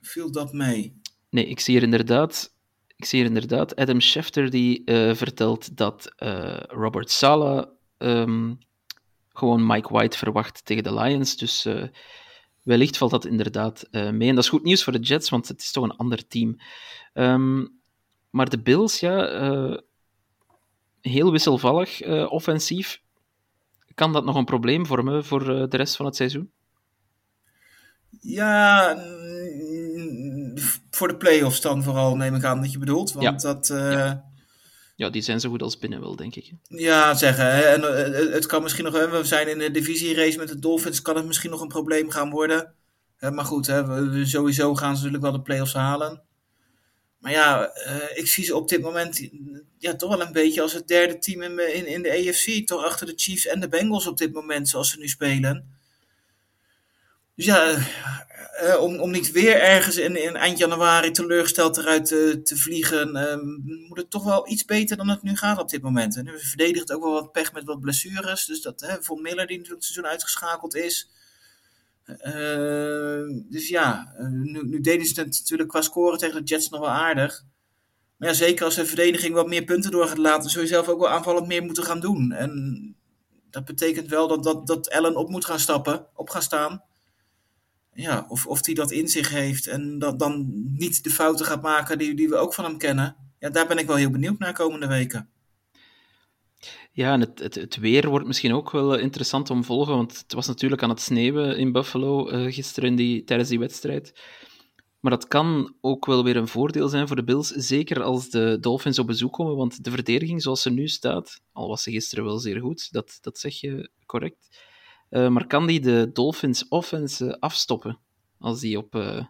viel dat mee. Nee, ik zie hier inderdaad, ik zie hier inderdaad Adam Schefter die vertelt dat Robert Sala um, gewoon Mike White verwacht tegen de Lions. Dus wellicht valt dat inderdaad uh, mee. En dat is goed nieuws voor de Jets, want het is toch een ander team. Um, maar de Bills, ja, uh, heel wisselvallig uh, offensief. Kan dat nog een probleem vormen voor de rest van het seizoen? Ja, voor de playoffs dan vooral, neem ik aan dat je bedoelt. Want ja. dat... Ja. Ja, die zijn zo goed als binnen wel, denk ik. Ja, zeggen. Hè? En het kan misschien nog... We zijn in de divisierace met de Dolphins. Kan het misschien nog een probleem gaan worden. Maar goed, hè, sowieso gaan ze natuurlijk wel de playoffs halen. Maar ja, uh, ik zie ze op dit moment ja, toch wel een beetje als het derde team in, in, in de AFC. Toch achter de Chiefs en de Bengals op dit moment, zoals ze nu spelen. Dus ja, uh, om, om niet weer ergens in, in eind januari teleurgesteld eruit te, vliegen, uh, moet het toch wel iets beter dan het nu gaat op dit moment. En nu verdedigt ook wel wat pech met wat blessures. Dus dat Von Miller, die het seizoen uitgeschakeld is. Uh, dus ja, nu, nu, deden ze het natuurlijk qua scoren tegen de Jets nog wel aardig. Maar ja, zeker als de verdediging wat meer punten door gaat laten, zul je zelf ook wel aanvallend meer moeten gaan doen. En dat betekent wel dat, dat, dat Allen op moet gaan stappen, op gaan staan. Ja, of, of hij dat in zich heeft en dat dan niet de fouten gaat maken die, die we ook van hem kennen. Ja, daar ben ik wel heel benieuwd naar komende weken. Ja, en het, het, het, weer wordt misschien ook wel interessant om te volgen, want het was natuurlijk aan het sneeuwen in Buffalo uh, gisteren die, tijdens die wedstrijd. Maar dat kan ook wel weer een voordeel zijn voor de Bills, zeker als de Dolphins op bezoek komen, want de verdediging zoals ze nu staat, al was ze gisteren wel zeer goed, dat, dat zeg je correct, uh, maar kan die de Dolphins offense afstoppen als die op, uh,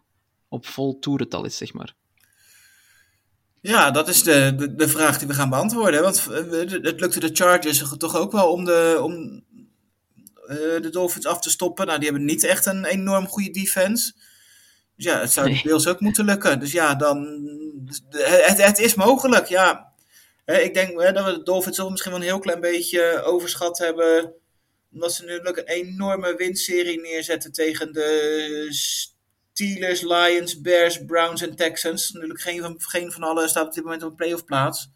op vol toerental is, zeg maar? Ja, dat is de, de, de, vraag die we gaan beantwoorden. Want het lukte de Chargers toch ook wel om de, om, uh, de Dolphins af te stoppen. Nou, die hebben niet echt een enorm goede defense. Dus ja, het zou nee. de Bills ook moeten lukken. Dus ja, dan. Het, het is mogelijk, ja. Ik denk hè, dat we de Dolphins toch misschien wel een heel klein beetje overschat hebben. Omdat ze natuurlijk een enorme winstserie neerzetten tegen de Steelers, Lions, Bears, Browns en Texans. Natuurlijk geen van, geen van allen staat op dit moment op een playoff plaats.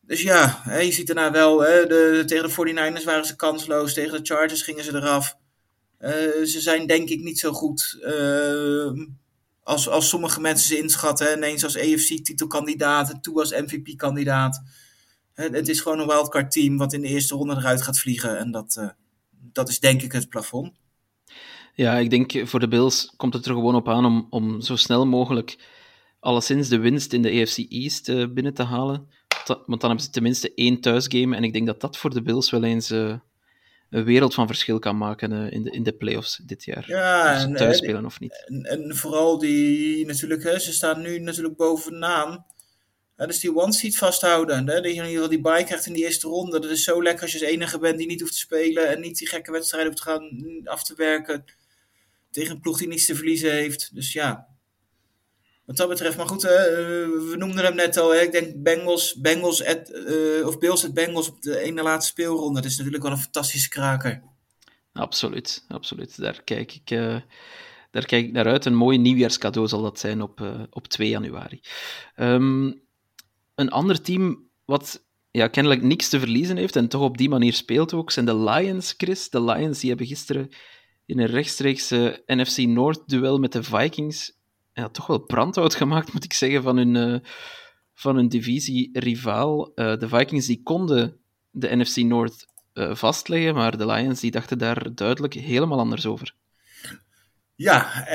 Dus ja, je ziet daarna wel, hè, de, tegen de 49ers waren ze kansloos, tegen de Chargers gingen ze eraf. Uh, ze zijn denk ik niet zo goed uh, als, als sommige mensen ze inschatten. Hè. Ineens als AFC-titelkandidaat en toe als MVP-kandidaat. Het is gewoon een wildcard team wat in de eerste ronde eruit gaat vliegen. En dat, uh, dat is denk ik het plafond. Ja, ik denk voor de Bills komt het er gewoon op aan om, om zo snel mogelijk alleszins de winst in de AFC East uh, binnen te halen. Want dan hebben ze tenminste één thuisgame. En ik denk dat dat voor de Bills wel eens uh, een wereld van verschil kan maken uh, in, de, in de playoffs dit jaar. Ja, thuis spelen of niet. En, en, vooral die natuurlijk, hè, ze staan nu natuurlijk bovenaan. Dus die one seat vasthouden. Hè? Dat je in ieder geval die bike krijgt in die eerste ronde. Dat is zo lekker als je als enige bent die niet hoeft te spelen. En niet die gekke wedstrijden hoeft te gaan af te werken tegen een ploeg die niets te verliezen heeft. Dus ja, wat dat betreft. Maar goed, uh, we noemden hem net al. Hè? Ik denk Bengals, Bengals at, uh, of Bills at Bengals op de ene laatste speelronde. Dat is natuurlijk wel een fantastische kraker. Absoluut, absoluut. Daar kijk ik, uh, daar kijk ik naar uit. Een mooi nieuwjaarscadeau zal dat zijn op, op 2 januari. Um, een ander team wat ja, kennelijk niks te verliezen heeft en toch op die manier speelt ook, zijn de Lions, Chris. De Lions die hebben gisteren in een rechtstreeks uh, NFC North-duel met de Vikings ja, toch wel brandhout gemaakt, moet ik zeggen, van hun, uh, van hun divisie-rivaal. Uh, de Vikings die konden de NFC North vastleggen, maar de Lions die dachten daar duidelijk helemaal anders over. Ja,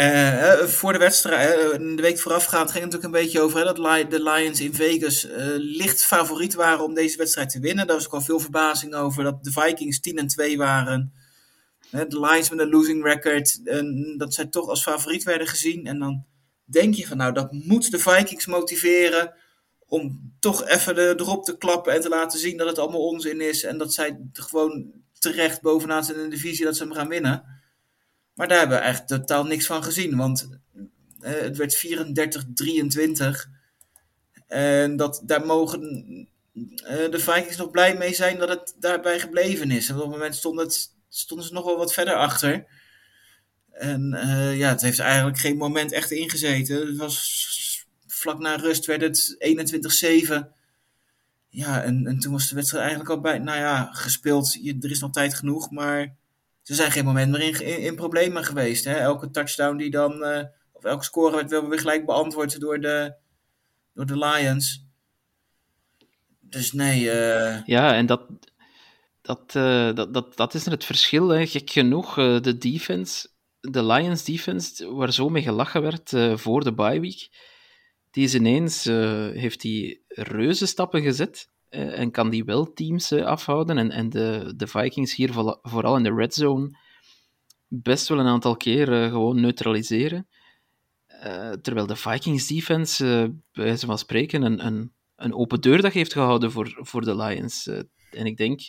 uh, voor de wedstrijd, uh, de week voorafgaand ging het natuurlijk een beetje over hè, dat de Lions in Vegas licht favoriet waren om deze wedstrijd te winnen. Daar was ook al veel verbazing over dat de Vikings 10 en 2 waren de Lions met een losing record, en dat zij toch als favoriet werden gezien. En dan denk je van nou, dat moet de Vikings motiveren om toch even erop te klappen en te laten zien dat het allemaal onzin is. En dat zij gewoon terecht bovenaan zijn in de divisie dat ze hem gaan winnen. Maar daar hebben we echt totaal niks van gezien. Want Eh, het werd 34-23. En dat, daar mogen eh, de Vikings nog blij mee zijn dat het daarbij gebleven is. En op het moment stond het, stonden ze nog wel wat verder achter. En eh, ja, het heeft eigenlijk geen moment echt ingezeten. Het was vlak na rust werd het 21-7. Ja, en, en toen was de wedstrijd eigenlijk al bij, nou ja, gespeeld. Er is nog tijd genoeg, maar ze zijn geen moment meer in, problemen geweest. Hè? Elke touchdown die dan, uh, of elke score werd wel weer gelijk beantwoord door de, door de Lions. Dus nee. Uh... Ja, en dat, dat, uh, dat, dat, dat is het verschil. Hè. Gek genoeg, de defense, de Lions defense, waar zo mee gelachen werd voor de bye week, die is ineens, heeft die reuze stappen gezet. Uh, en kan die wel teams uh, afhouden. En, en de, de Vikings hier vooral, in de red zone best wel een aantal keer uh, gewoon neutraliseren. terwijl de Vikings defense, bij wijze van spreken, een, een, een open deurdag heeft gehouden voor, voor de Lions. en ik denk,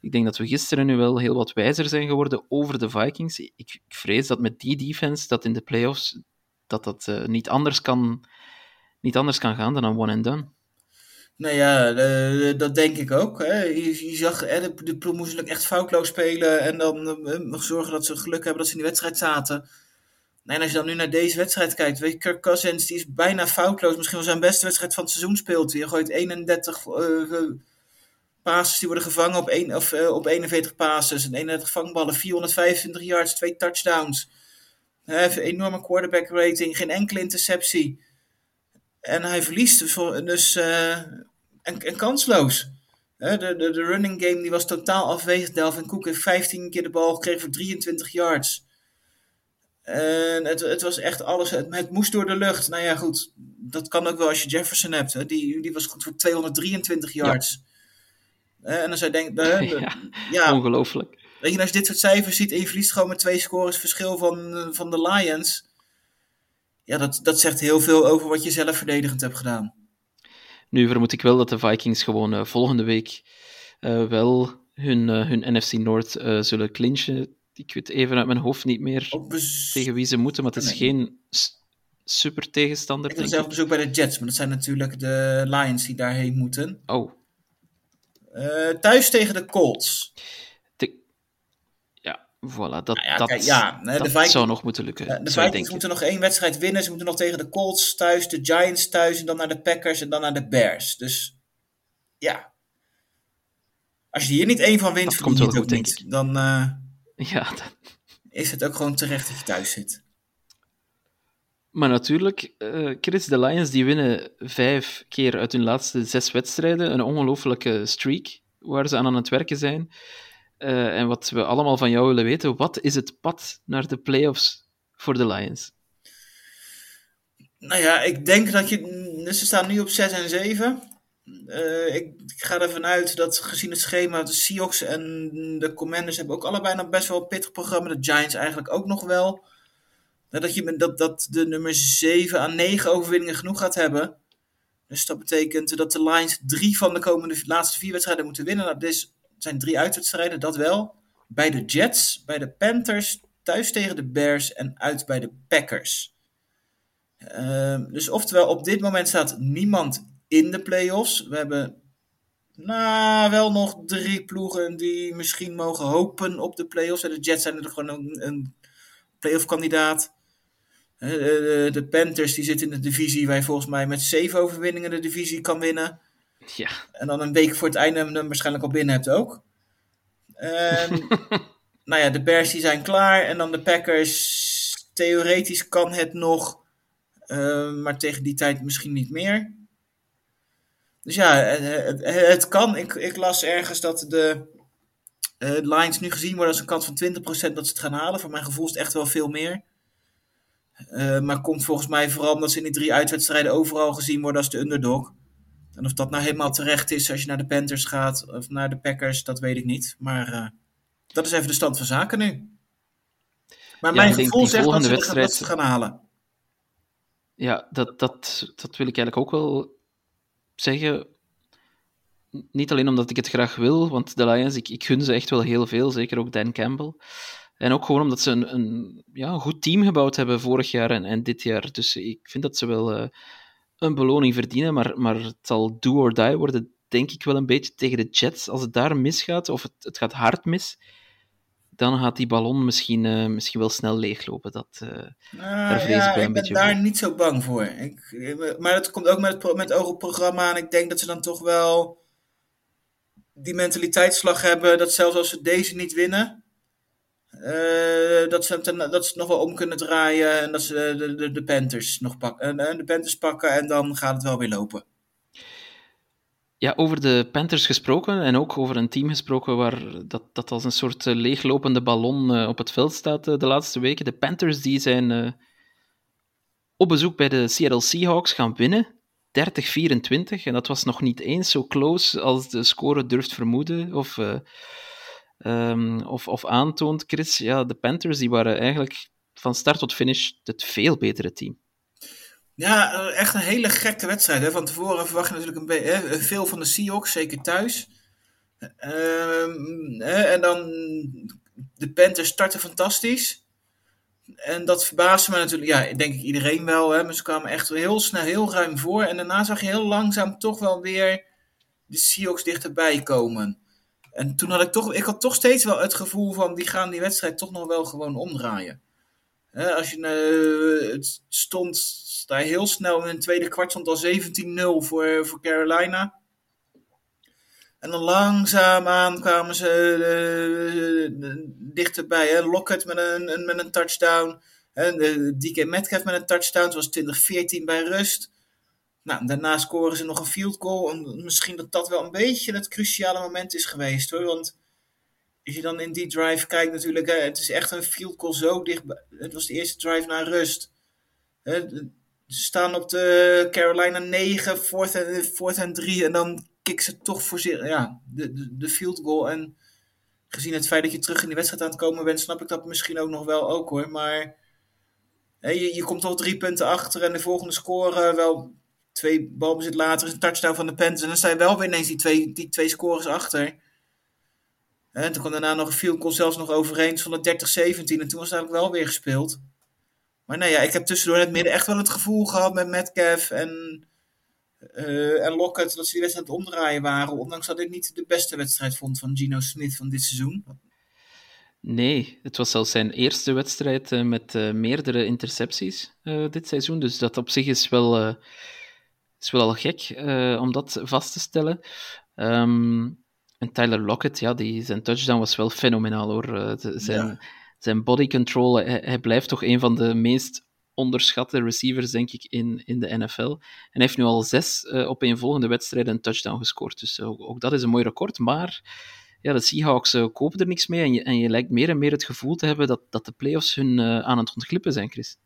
ik denk dat we gisteren nu wel heel wat wijzer zijn geworden over de Vikings. Ik, ik vrees dat met die defense, dat in de playoffs, dat dat niet, anders kan, niet anders kan gaan dan een one and done. Nou ja, uh, dat denk ik ook. Je, zag, de, de ploeg moest echt foutloos spelen en dan uh, zorgen dat ze geluk hebben dat ze in die wedstrijd zaten. En als je dan nu naar deze wedstrijd kijkt, weet Kirk Cousins die is bijna foutloos. Misschien wel zijn beste wedstrijd van het seizoen speelt. Je gooit 31 uh, passes die worden gevangen op, een, of, op 41 passes. En 31 vangballen, 425 yards, twee touchdowns. Een enorme quarterback rating, geen enkele interceptie. En hij verliest dus, dus uh, en, en, kansloos. De, de, de running game die was totaal afwezig. Delvin Cook heeft 15 keer de bal gekregen voor 23 yards. En het, het was echt alles. Het, het, moest door de lucht. Nou ja, goed. Dat kan ook wel als je Jefferson hebt. Die, die was goed voor 223 yards. Ja. En dan zou je denken. ja, ja, ongelooflijk. Weet je, als je dit soort cijfers ziet en je verliest gewoon met twee scores verschil van, van de Lions ja, dat, dat zegt heel veel over wat je zelf verdedigend hebt gedaan. Nu vermoed ik wel dat de Vikings gewoon uh, volgende week uh, wel hun, uh, hun NFC North zullen clinchen. Ik weet even uit mijn hoofd niet meer tegen wie ze moeten, maar het is nee. geen super tegenstander. Ik heb zelf bezoek bij de Jets, maar dat zijn natuurlijk de Lions die daarheen moeten. Oh. thuis tegen de Colts. Voilà, dat, nou ja, dat, kijk, ja, dat de Vikings, zou nog moeten lukken. De Vikings moeten nog één wedstrijd winnen. Ze moeten nog tegen de Colts thuis, de Giants thuis en dan naar de Packers en dan naar de Bears. Dus ja. Als je hier niet één van wint, dat komt wel goed, denk niet. Dan uh, ja, dat... is het ook gewoon terecht dat je thuis zit. Maar natuurlijk, uh, Chris, de Lions die winnen vijf keer uit hun laatste zes wedstrijden. Een ongelofelijke streak waar ze aan aan het werken zijn. Uh, en wat we allemaal van jou willen weten, wat is het pad naar de playoffs voor de Lions? Nou ja, ik denk dat je. Ze staan nu op 6 en 7. Uh, ik, ik, ga ervan uit dat gezien het schema, de Seahawks en de Commanders hebben ook allebei nog best wel een pittig programma. De Giants eigenlijk ook nog wel. Dat, je, dat, dat de nummer 7 aan 9 overwinningen genoeg gaat hebben. Dus dat betekent dat de Lions drie van de komende laatste vier wedstrijden moeten winnen. Nou, dit is zijn drie uitwedstrijden, dat wel. Bij de Jets, bij de Panthers, thuis tegen de Bears en uit bij de Packers. Uh, dus oftewel, op dit moment staat niemand in de playoffs. We hebben nou, wel nog drie ploegen die misschien mogen hopen op de playoffs. De Jets zijn er gewoon een, een playoff kandidaat. De, de, Panthers die zitten in de divisie waar je volgens mij met zeven overwinningen de divisie kan winnen. Ja. En dan een week voor het einde hem waarschijnlijk al binnen hebt ook. Um, nou ja, de Bears die zijn klaar. En dan de Packers. Theoretisch kan het nog. Uh, maar tegen die tijd misschien niet meer. Dus ja, het, het kan. Ik, ik, las ergens dat de uh, Lions nu gezien worden als een kans van 20% dat ze het gaan halen. Voor mijn gevoel is het echt wel veel meer. Uh, maar komt volgens mij vooral omdat ze in die drie uitwedstrijden overal gezien worden als de underdog. En of dat nou helemaal terecht is als je naar de Panthers gaat of naar de Packers, dat weet ik niet. Maar uh, dat is even de stand van zaken nu. Maar ja, mijn gevoel zegt dat ze, wedstrijd... dat ze gaan halen. Ja, dat, dat, dat wil ik eigenlijk ook wel zeggen. Niet alleen omdat ik het graag wil, want de Lions, ik, ik gun ze echt wel heel veel, zeker ook Dan Campbell. En ook gewoon omdat ze een, een, ja, een goed team gebouwd hebben vorig jaar en, en dit jaar. Dus ik vind dat ze wel uh, een beloning verdienen, maar, maar het zal do or die worden, denk ik wel een beetje tegen de Jets. Als het daar misgaat, of het, het gaat hard mis, dan gaat die ballon misschien, uh, misschien wel snel leeglopen. Dat, uh, daar vrees ja, ik wel een ik ben daar voor. niet zo bang voor. Ik, maar dat komt ook met het, met oog op het programma. En ik denk dat ze dan toch wel die mentaliteitsslag hebben. Dat zelfs als ze deze niet winnen, eh, dat, ze dat het nog wel om kunnen draaien. En dat ze de, de, de Panthers nog pakken. de Panthers pakken en dan gaat het wel weer lopen. Ja, over de Panthers gesproken en ook over een team gesproken waar dat, dat als een soort eh, leeglopende ballon eh, op het veld staat eh, de laatste weken. De Panthers die zijn eh, op bezoek bij de Seattle Seahawks gaan winnen. 30-24. En dat was nog niet eens zo close als de score durft vermoeden of, eh, ehm, of, of aantoont, Chris. Ja, de Panthers die waren eigenlijk van start tot finish het veel betere team. Ja, eh, echt een hele gekke wedstrijd. Hè. Van tevoren verwacht je natuurlijk een hè, veel van de Seahawks, zeker thuis. Ehm, en dan de Panthers starten fantastisch. En dat verbaasde me natuurlijk, ja, denk ik iedereen wel. Hè, maar ze kwamen echt heel snel, heel ruim voor. En daarna zag je heel langzaam toch wel weer de Seahawks dichterbij komen. En toen had ik toch, ik had toch steeds wel het gevoel van, die gaan die wedstrijd toch nog wel gewoon omdraaien. Als je, eh, het stond daar heel snel in een tweede kwart stond al 17-0 voor, voor Carolina. En dan langzaamaan kwamen ze eh, dichterbij. Hè. Lockett met een, met een touchdown. En DK Metcalf met een touchdown. Het was 2014 bij rust. Nou, daarna scoren ze nog een field goal. En misschien dat dat wel een beetje het cruciale moment is geweest hoor. Want als je dan in die drive kijkt natuurlijk. Het is echt een field goal zo dichtbij. Het was de eerste drive naar rust. Ze staan op de Carolina 9, fourth en, fourth en 3. En dan kick ze toch voor zich, ja, de, de, de field goal. En gezien het feit dat je terug in de wedstrijd aan het komen bent, snap ik dat misschien ook nog wel ook hoor. Maar je, je komt al drie punten achter en de volgende score wel twee balbezit later is een touchdown van de Panthers. En dan sta je wel weer ineens die twee, die twee scores achter. En toen kwam daarna nog een field goal zelfs nog overeen van de 30-17. En toen was het eigenlijk wel weer gespeeld. Maar nee, ja, ik heb tussendoor in het midden echt wel het gevoel gehad met Metcalf en, eh en Lockett dat ze die wedstrijd omdraaien waren. Ondanks dat ik niet de beste wedstrijd vond van Gino Smith van dit seizoen. Nee, het was zelfs zijn eerste wedstrijd eh, met eh, meerdere intercepties dit seizoen. Dus dat op zich is wel, is wel al gek eh, om dat vast te stellen. Ehm, en Tyler Lockett, ja, die, zijn touchdown was wel fenomenaal hoor. Eh, zijn, Ja. zijn body control, hij, hij blijft toch een van de meest onderschatte receivers, denk ik, in, in de NFL. En hij heeft nu al zes eh, op een volgende wedstrijd een touchdown gescoord. Dus ook, ook dat is een mooi record. Maar ja, de Seahawks kopen er niks mee. En je, en je lijkt meer en meer het gevoel te hebben dat, dat de playoffs hun aan het ontglippen zijn, Chris.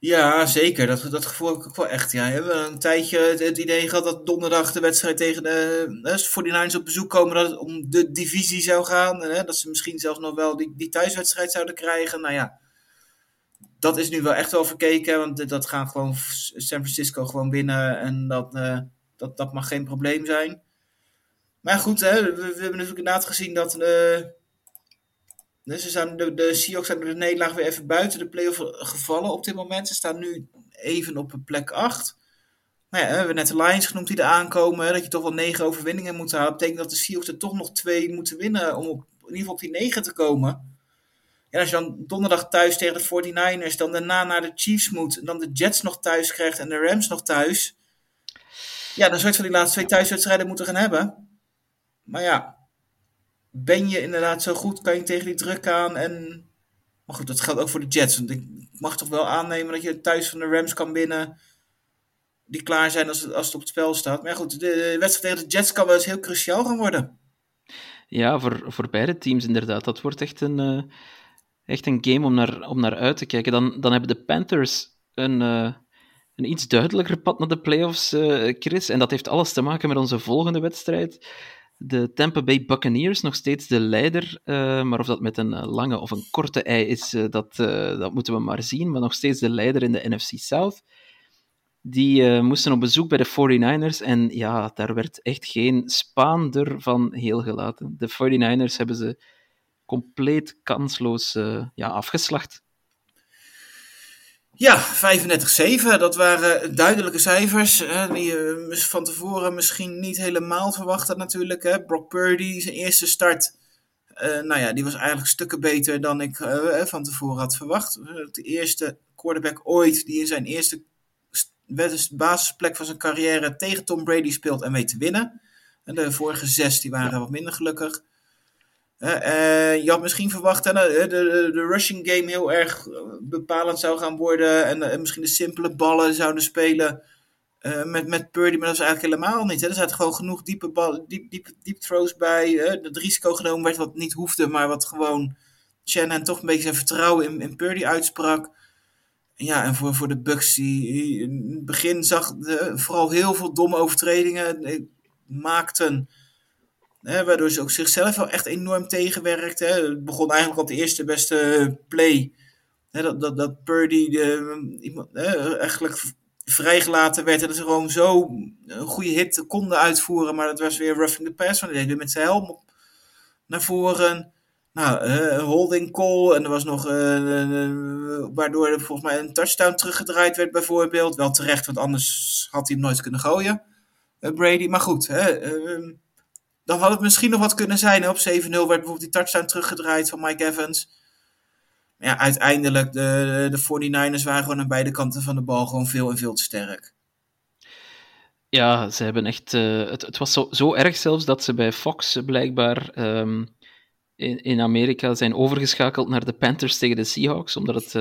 Ja, zeker. Dat, dat gevoel heb ik ook wel echt. Ja. We hebben een tijdje het, idee gehad dat donderdag de wedstrijd tegen de eh, 49ers op bezoek komen, dat het om de divisie zou gaan. Hè, dat ze misschien zelfs nog wel die, die thuiswedstrijd zouden krijgen. Nou ja, dat is nu wel echt wel verkeken, want dat gaat gewoon San Francisco gewoon winnen en dat, eh, dat, dat mag geen probleem zijn. Maar goed, hè, we, we hebben natuurlijk inderdaad gezien dat eh, dus ze zijn, de, Seahawks zijn door de nederlaag weer even buiten de playoff gevallen op dit moment. Ze staan nu even op plek 8. Nou ja, we hebben net de Lions genoemd die er aankomen. Dat je toch wel negen overwinningen moet halen. Dat betekent dat de Seahawks er toch nog twee moeten winnen om in ieder geval op die negen te komen. En als je dan donderdag thuis tegen de 49ers, dan daarna naar de Chiefs moet, en dan de Jets nog thuis krijgt en de Rams nog thuis. Ja, dan zou je van die laatste twee thuiswedstrijden moeten gaan hebben. Maar ja, ben je inderdaad zo goed, kan je tegen die druk aan. En... Maar goed, dat geldt ook voor de Jets. Want ik mag toch wel aannemen dat je thuis van de Rams kan winnen. Die klaar zijn als het, als het op het spel staat. Maar goed, de wedstrijd tegen de Jets kan wel eens heel cruciaal gaan worden. Ja, voor, voor beide teams inderdaad. Dat wordt echt een, eh, echt een game om naar, om naar uit te kijken. Dan, dan hebben de Panthers een, eh, een iets duidelijker pad naar de playoffs, eh, Chris. En dat heeft alles te maken met onze volgende wedstrijd. De Tampa Bay Buccaneers, nog steeds de leider. eh, maar of dat met een eh, lange of een korte ei is, eh, dat, dat moeten we maar zien. Maar nog steeds de leider in de NFC South. Die moesten op bezoek bij de 49ers. En ja, daar werd echt geen spaander van heel gelaten. De 49ers hebben ze compleet kansloos ja, afgeslacht. Ja, 35-7, dat waren duidelijke cijfers. Die je van tevoren misschien niet helemaal verwacht had natuurlijk. Hè. Brock Purdy, zijn eerste start, uh, nou ja, die was eigenlijk stukken beter dan ik uh, van tevoren had verwacht. De eerste quarterback ooit die in zijn eerste basisplek van zijn carrière tegen Tom Brady speelt en weet te winnen. En de vorige zes die waren wat minder gelukkig. Uh, je had misschien verwacht dat de, de, de, rushing game heel erg bepalend zou gaan worden. En, misschien de simpele ballen zouden spelen uh, met, met Purdy. Maar dat is eigenlijk helemaal niet. Hè. Er zaten gewoon genoeg diepe, bal, diep, diep, throws bij. Het risico genomen werd wat niet hoefde. Maar wat gewoon Shannon toch een beetje zijn vertrouwen in, in Purdy uitsprak. Ja, en voor, voor de Bucks, die in het begin zag de, vooral heel veel domme overtredingen maakten. Waardoor ze ook zichzelf wel echt enorm tegenwerkt. Hè. Het begon eigenlijk op de eerste beste play. Hè, dat, dat, dat Purdy de, iemand, hè, eigenlijk vrijgelaten werd. En dat ze gewoon zo een goede hit konden uitvoeren. Maar dat was weer roughing the pass. Want hij deed met zijn helm naar voren. Nou, uh, holding call. En er was nog. Uh, waardoor er volgens mij een touchdown teruggedraaid werd, bijvoorbeeld. Wel terecht, want anders had hij hem nooit kunnen gooien. Brady. Maar goed, hè, ehm, dan had het misschien nog wat kunnen zijn. Op 7-0 werd bijvoorbeeld die touchdown teruggedraaid van Mike Evans. Maar ja, uiteindelijk, de, de 49ers waren gewoon aan beide kanten van de bal gewoon veel en veel te sterk. Ja, ze hebben echt. Uh, het, het was zo, zo erg zelfs dat ze bij Fox blijkbaar um, in, in Amerika zijn overgeschakeld naar de Panthers tegen de Seahawks, omdat het,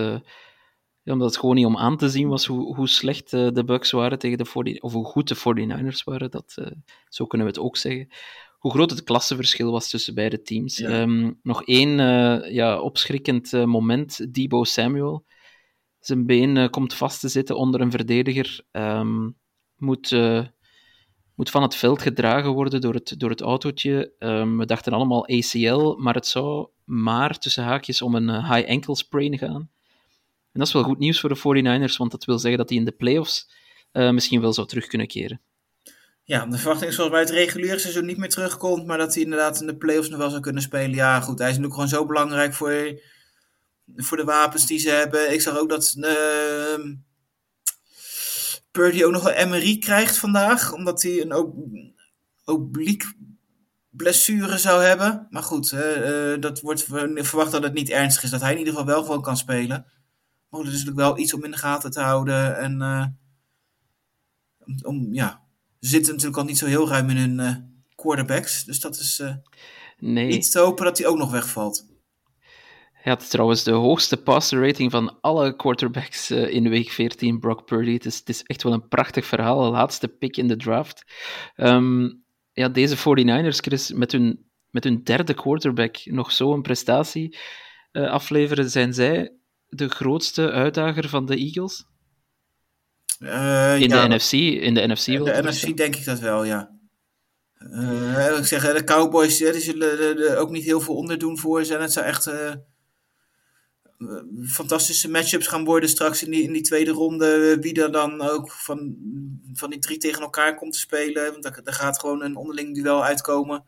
ja, omdat het gewoon niet om aan te zien was hoe, hoe slecht uh, de Bucks waren tegen de 40, of hoe goed de 49ers waren. Dat, zo kunnen we het ook zeggen hoe groot het klassenverschil was tussen beide teams. Ehm, nog één uh, ja, opschrikkend uh, moment. Debo Samuel. Zijn been uh, komt vast te zitten onder een verdediger. Um, moet, moet van het veld gedragen worden door het, door het autootje. Um, we dachten allemaal ACL, maar het zou maar tussen haakjes om een high ankle sprain gaan. En dat is wel goed nieuws voor de 49ers, want dat wil zeggen dat hij in de playoffs misschien wel zou terug kunnen keren. Ja, de verwachting is zoals bij het reguliere seizoen niet meer terugkomt, maar dat hij inderdaad in de playoffs nog wel zou kunnen spelen. Ja, goed, hij is natuurlijk gewoon zo belangrijk voor, voor de wapens die ze hebben. Ik zag ook dat uh, Purdy ook nog een MRI krijgt vandaag, omdat hij een obliek blessure zou hebben. Maar goed, uh, dat wordt verwacht dat het niet ernstig is, dat hij in ieder geval wel gewoon kan spelen. Maar dat is natuurlijk wel iets om in de gaten te houden en uh, om, ja, ze zitten natuurlijk al niet zo heel ruim in hun uh, quarterbacks. Dus dat is uh, nee. iets te hopen dat hij ook nog wegvalt. Hij had trouwens de hoogste passer rating van alle quarterbacks uh, in week 14, Brock Purdy. Het is, het is, echt wel een prachtig verhaal. De laatste pick in de draft. Um, ja, deze 49ers, Chris, met hun, met hun derde quarterback nog zo'n prestatie uh, afleveren, zijn zij de grootste uitdager van de Eagles? Uh, in, ja, de NFC, in de NFC? De NFC denk ik dat wel, ja. Uh, ik zeg, de Cowboys die zullen er ook niet heel veel onderdoen voor ze. En het zou echt uh, fantastische matchups gaan worden straks in die, in die tweede ronde. Wie er dan ook van, van die drie tegen elkaar komt te spelen. Want daar, daar gaat gewoon een onderling duel uitkomen.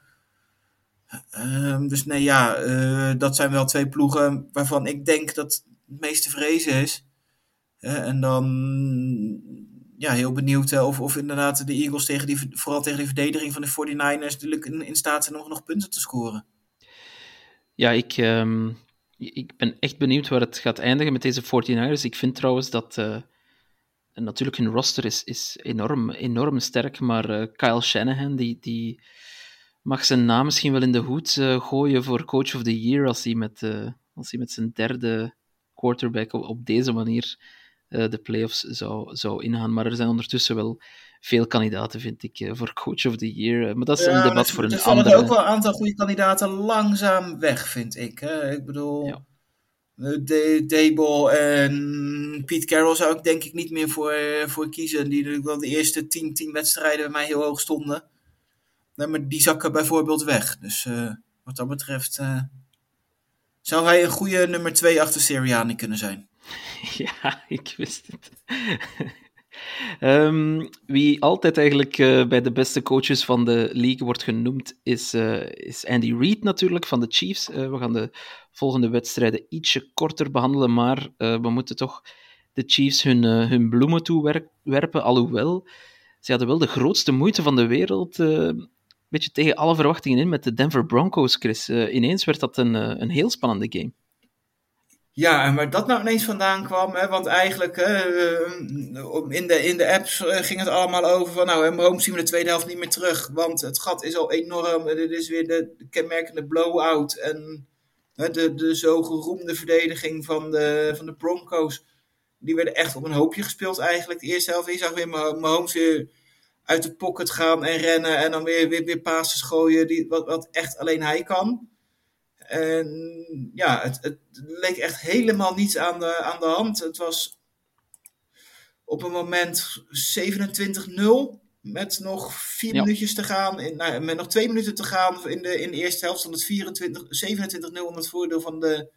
Uh, dus nee, ja, dat zijn wel twee ploegen waarvan ik denk dat het meeste vrezen is en dan ja, heel benieuwd of, of inderdaad de Eagles tegen die, vooral tegen de verdediging van de 49ers natuurlijk in, staat zijn om nog punten te scoren. Ja, ik, um, ik ben echt benieuwd waar het gaat eindigen met deze 49ers. Ik vind trouwens dat uh, natuurlijk hun roster is, is enorm, enorm sterk, maar uh, Kyle Shanahan die, die mag zijn naam misschien wel in de hoed gooien voor Coach of the Year als hij met, als hij met zijn derde quarterback op deze manier uh, de playoffs zou, zou ingaan. Maar er zijn ondertussen wel veel kandidaten, vind ik, uh, voor Coach of the Year. maar dat is een debat voor een andere... Er vallen ook wel een aantal goede kandidaten langzaam weg, vind ik. Hè? Ik bedoel... Ja. Dable en Pete Carroll zou ik denk ik niet meer voor, voor kiezen. Die natuurlijk wel de eerste 10, 10 wedstrijden bij mij heel hoog stonden. maar die zakken bijvoorbeeld weg. Dus uh, wat dat betreft uh, zou hij een goede nummer 2 achter Seriani kunnen zijn. Ja, ik wist het. Ehm, wie altijd eigenlijk uh, bij de beste coaches van de league wordt genoemd, is, uh, is Andy Reid natuurlijk van de Chiefs. Uh, we gaan de volgende wedstrijden ietsje korter behandelen, maar we moeten toch de Chiefs hun, hun bloemen toewerpen. Alhoewel, ze hadden wel de grootste moeite van de wereld, een beetje tegen alle verwachtingen in, met de Denver Broncos, Chris. ineens werd dat een, een heel spannende game. Ja, en waar dat nou ineens vandaan kwam, hè, want eigenlijk uh, in, de, in de apps uh, ging het allemaal over van, nou, Mahomes zien we de tweede helft niet meer terug, want het gat is al enorm, dit is weer de, de kenmerkende blowout en de, de zo geroemde verdediging van de, van de Broncos, die werden echt op een hoopje gespeeld eigenlijk. De eerste helft, je zag weer Mahomes weer uit de pocket gaan en rennen en dan weer, weer, weer passes gooien, die, wat, wat echt alleen hij kan. En ja, het, het leek echt helemaal niets aan de, aan de hand. Het was op een moment 27-0. Met nog vier minuutjes te gaan. In, nou, met nog twee minuten te gaan in de, in de eerste helft. van het 24, 27-0 om het voordeel van de,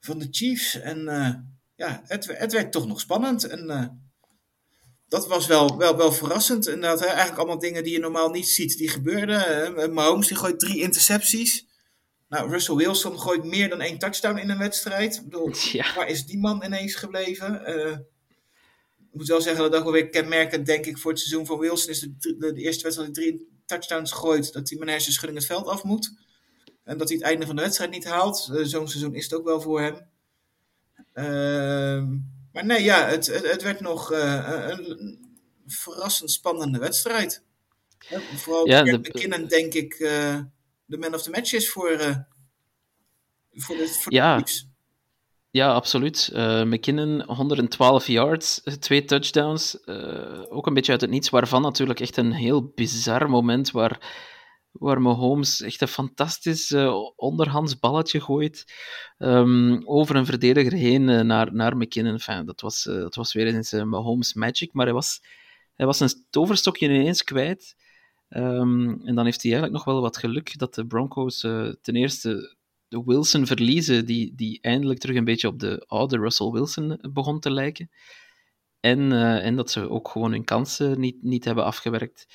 van de Chiefs. En uh, ja, het, het werd toch nog spannend. En uh, dat was wel, wel, wel verrassend. Inderdaad, hè, eigenlijk allemaal dingen die je normaal niet ziet, die gebeurden. Uh, Mahomes die gooit drie intercepties. Nou, Russell Wilson gooit meer dan één touchdown in een wedstrijd. Ik bedoel, waar is die man ineens gebleven? Uh, ik moet wel zeggen dat dat wel weer kenmerkend, denk ik, voor het seizoen van Wilson is de, de, de eerste wedstrijd die drie touchdowns gooit, dat hij mijn hersenschudding het veld af moet. En dat hij het einde van de wedstrijd niet haalt. Uh, Zo'n seizoen is het ook wel voor hem. Uh, maar nee, ja, het, het, het werd nog uh, een verrassend spannende wedstrijd. vooral ja, de... McKinnon, denk ik de man of the match is voor, uh, voor, de, voor ja. Ja, absoluut. Uh, McKinnon, 112 yards, twee touchdowns. Uh, ook een beetje uit het niets, waarvan natuurlijk echt een heel bizar moment waar, waar Mahomes echt een fantastisch uh, onderhands balletje gooit um, over een verdediger heen naar, naar McKinnon. Enfin, dat, was, dat was weer eens Mahomes magic, maar hij was, hij was een toverstokje ineens kwijt. Um, en dan heeft hij eigenlijk nog wel wat geluk dat de Broncos uh, ten eerste de Wilson verliezen, die, die eindelijk terug een beetje op de oude Russell Wilson begon te lijken. En, uh, en dat ze ook gewoon hun kansen niet, niet hebben afgewerkt.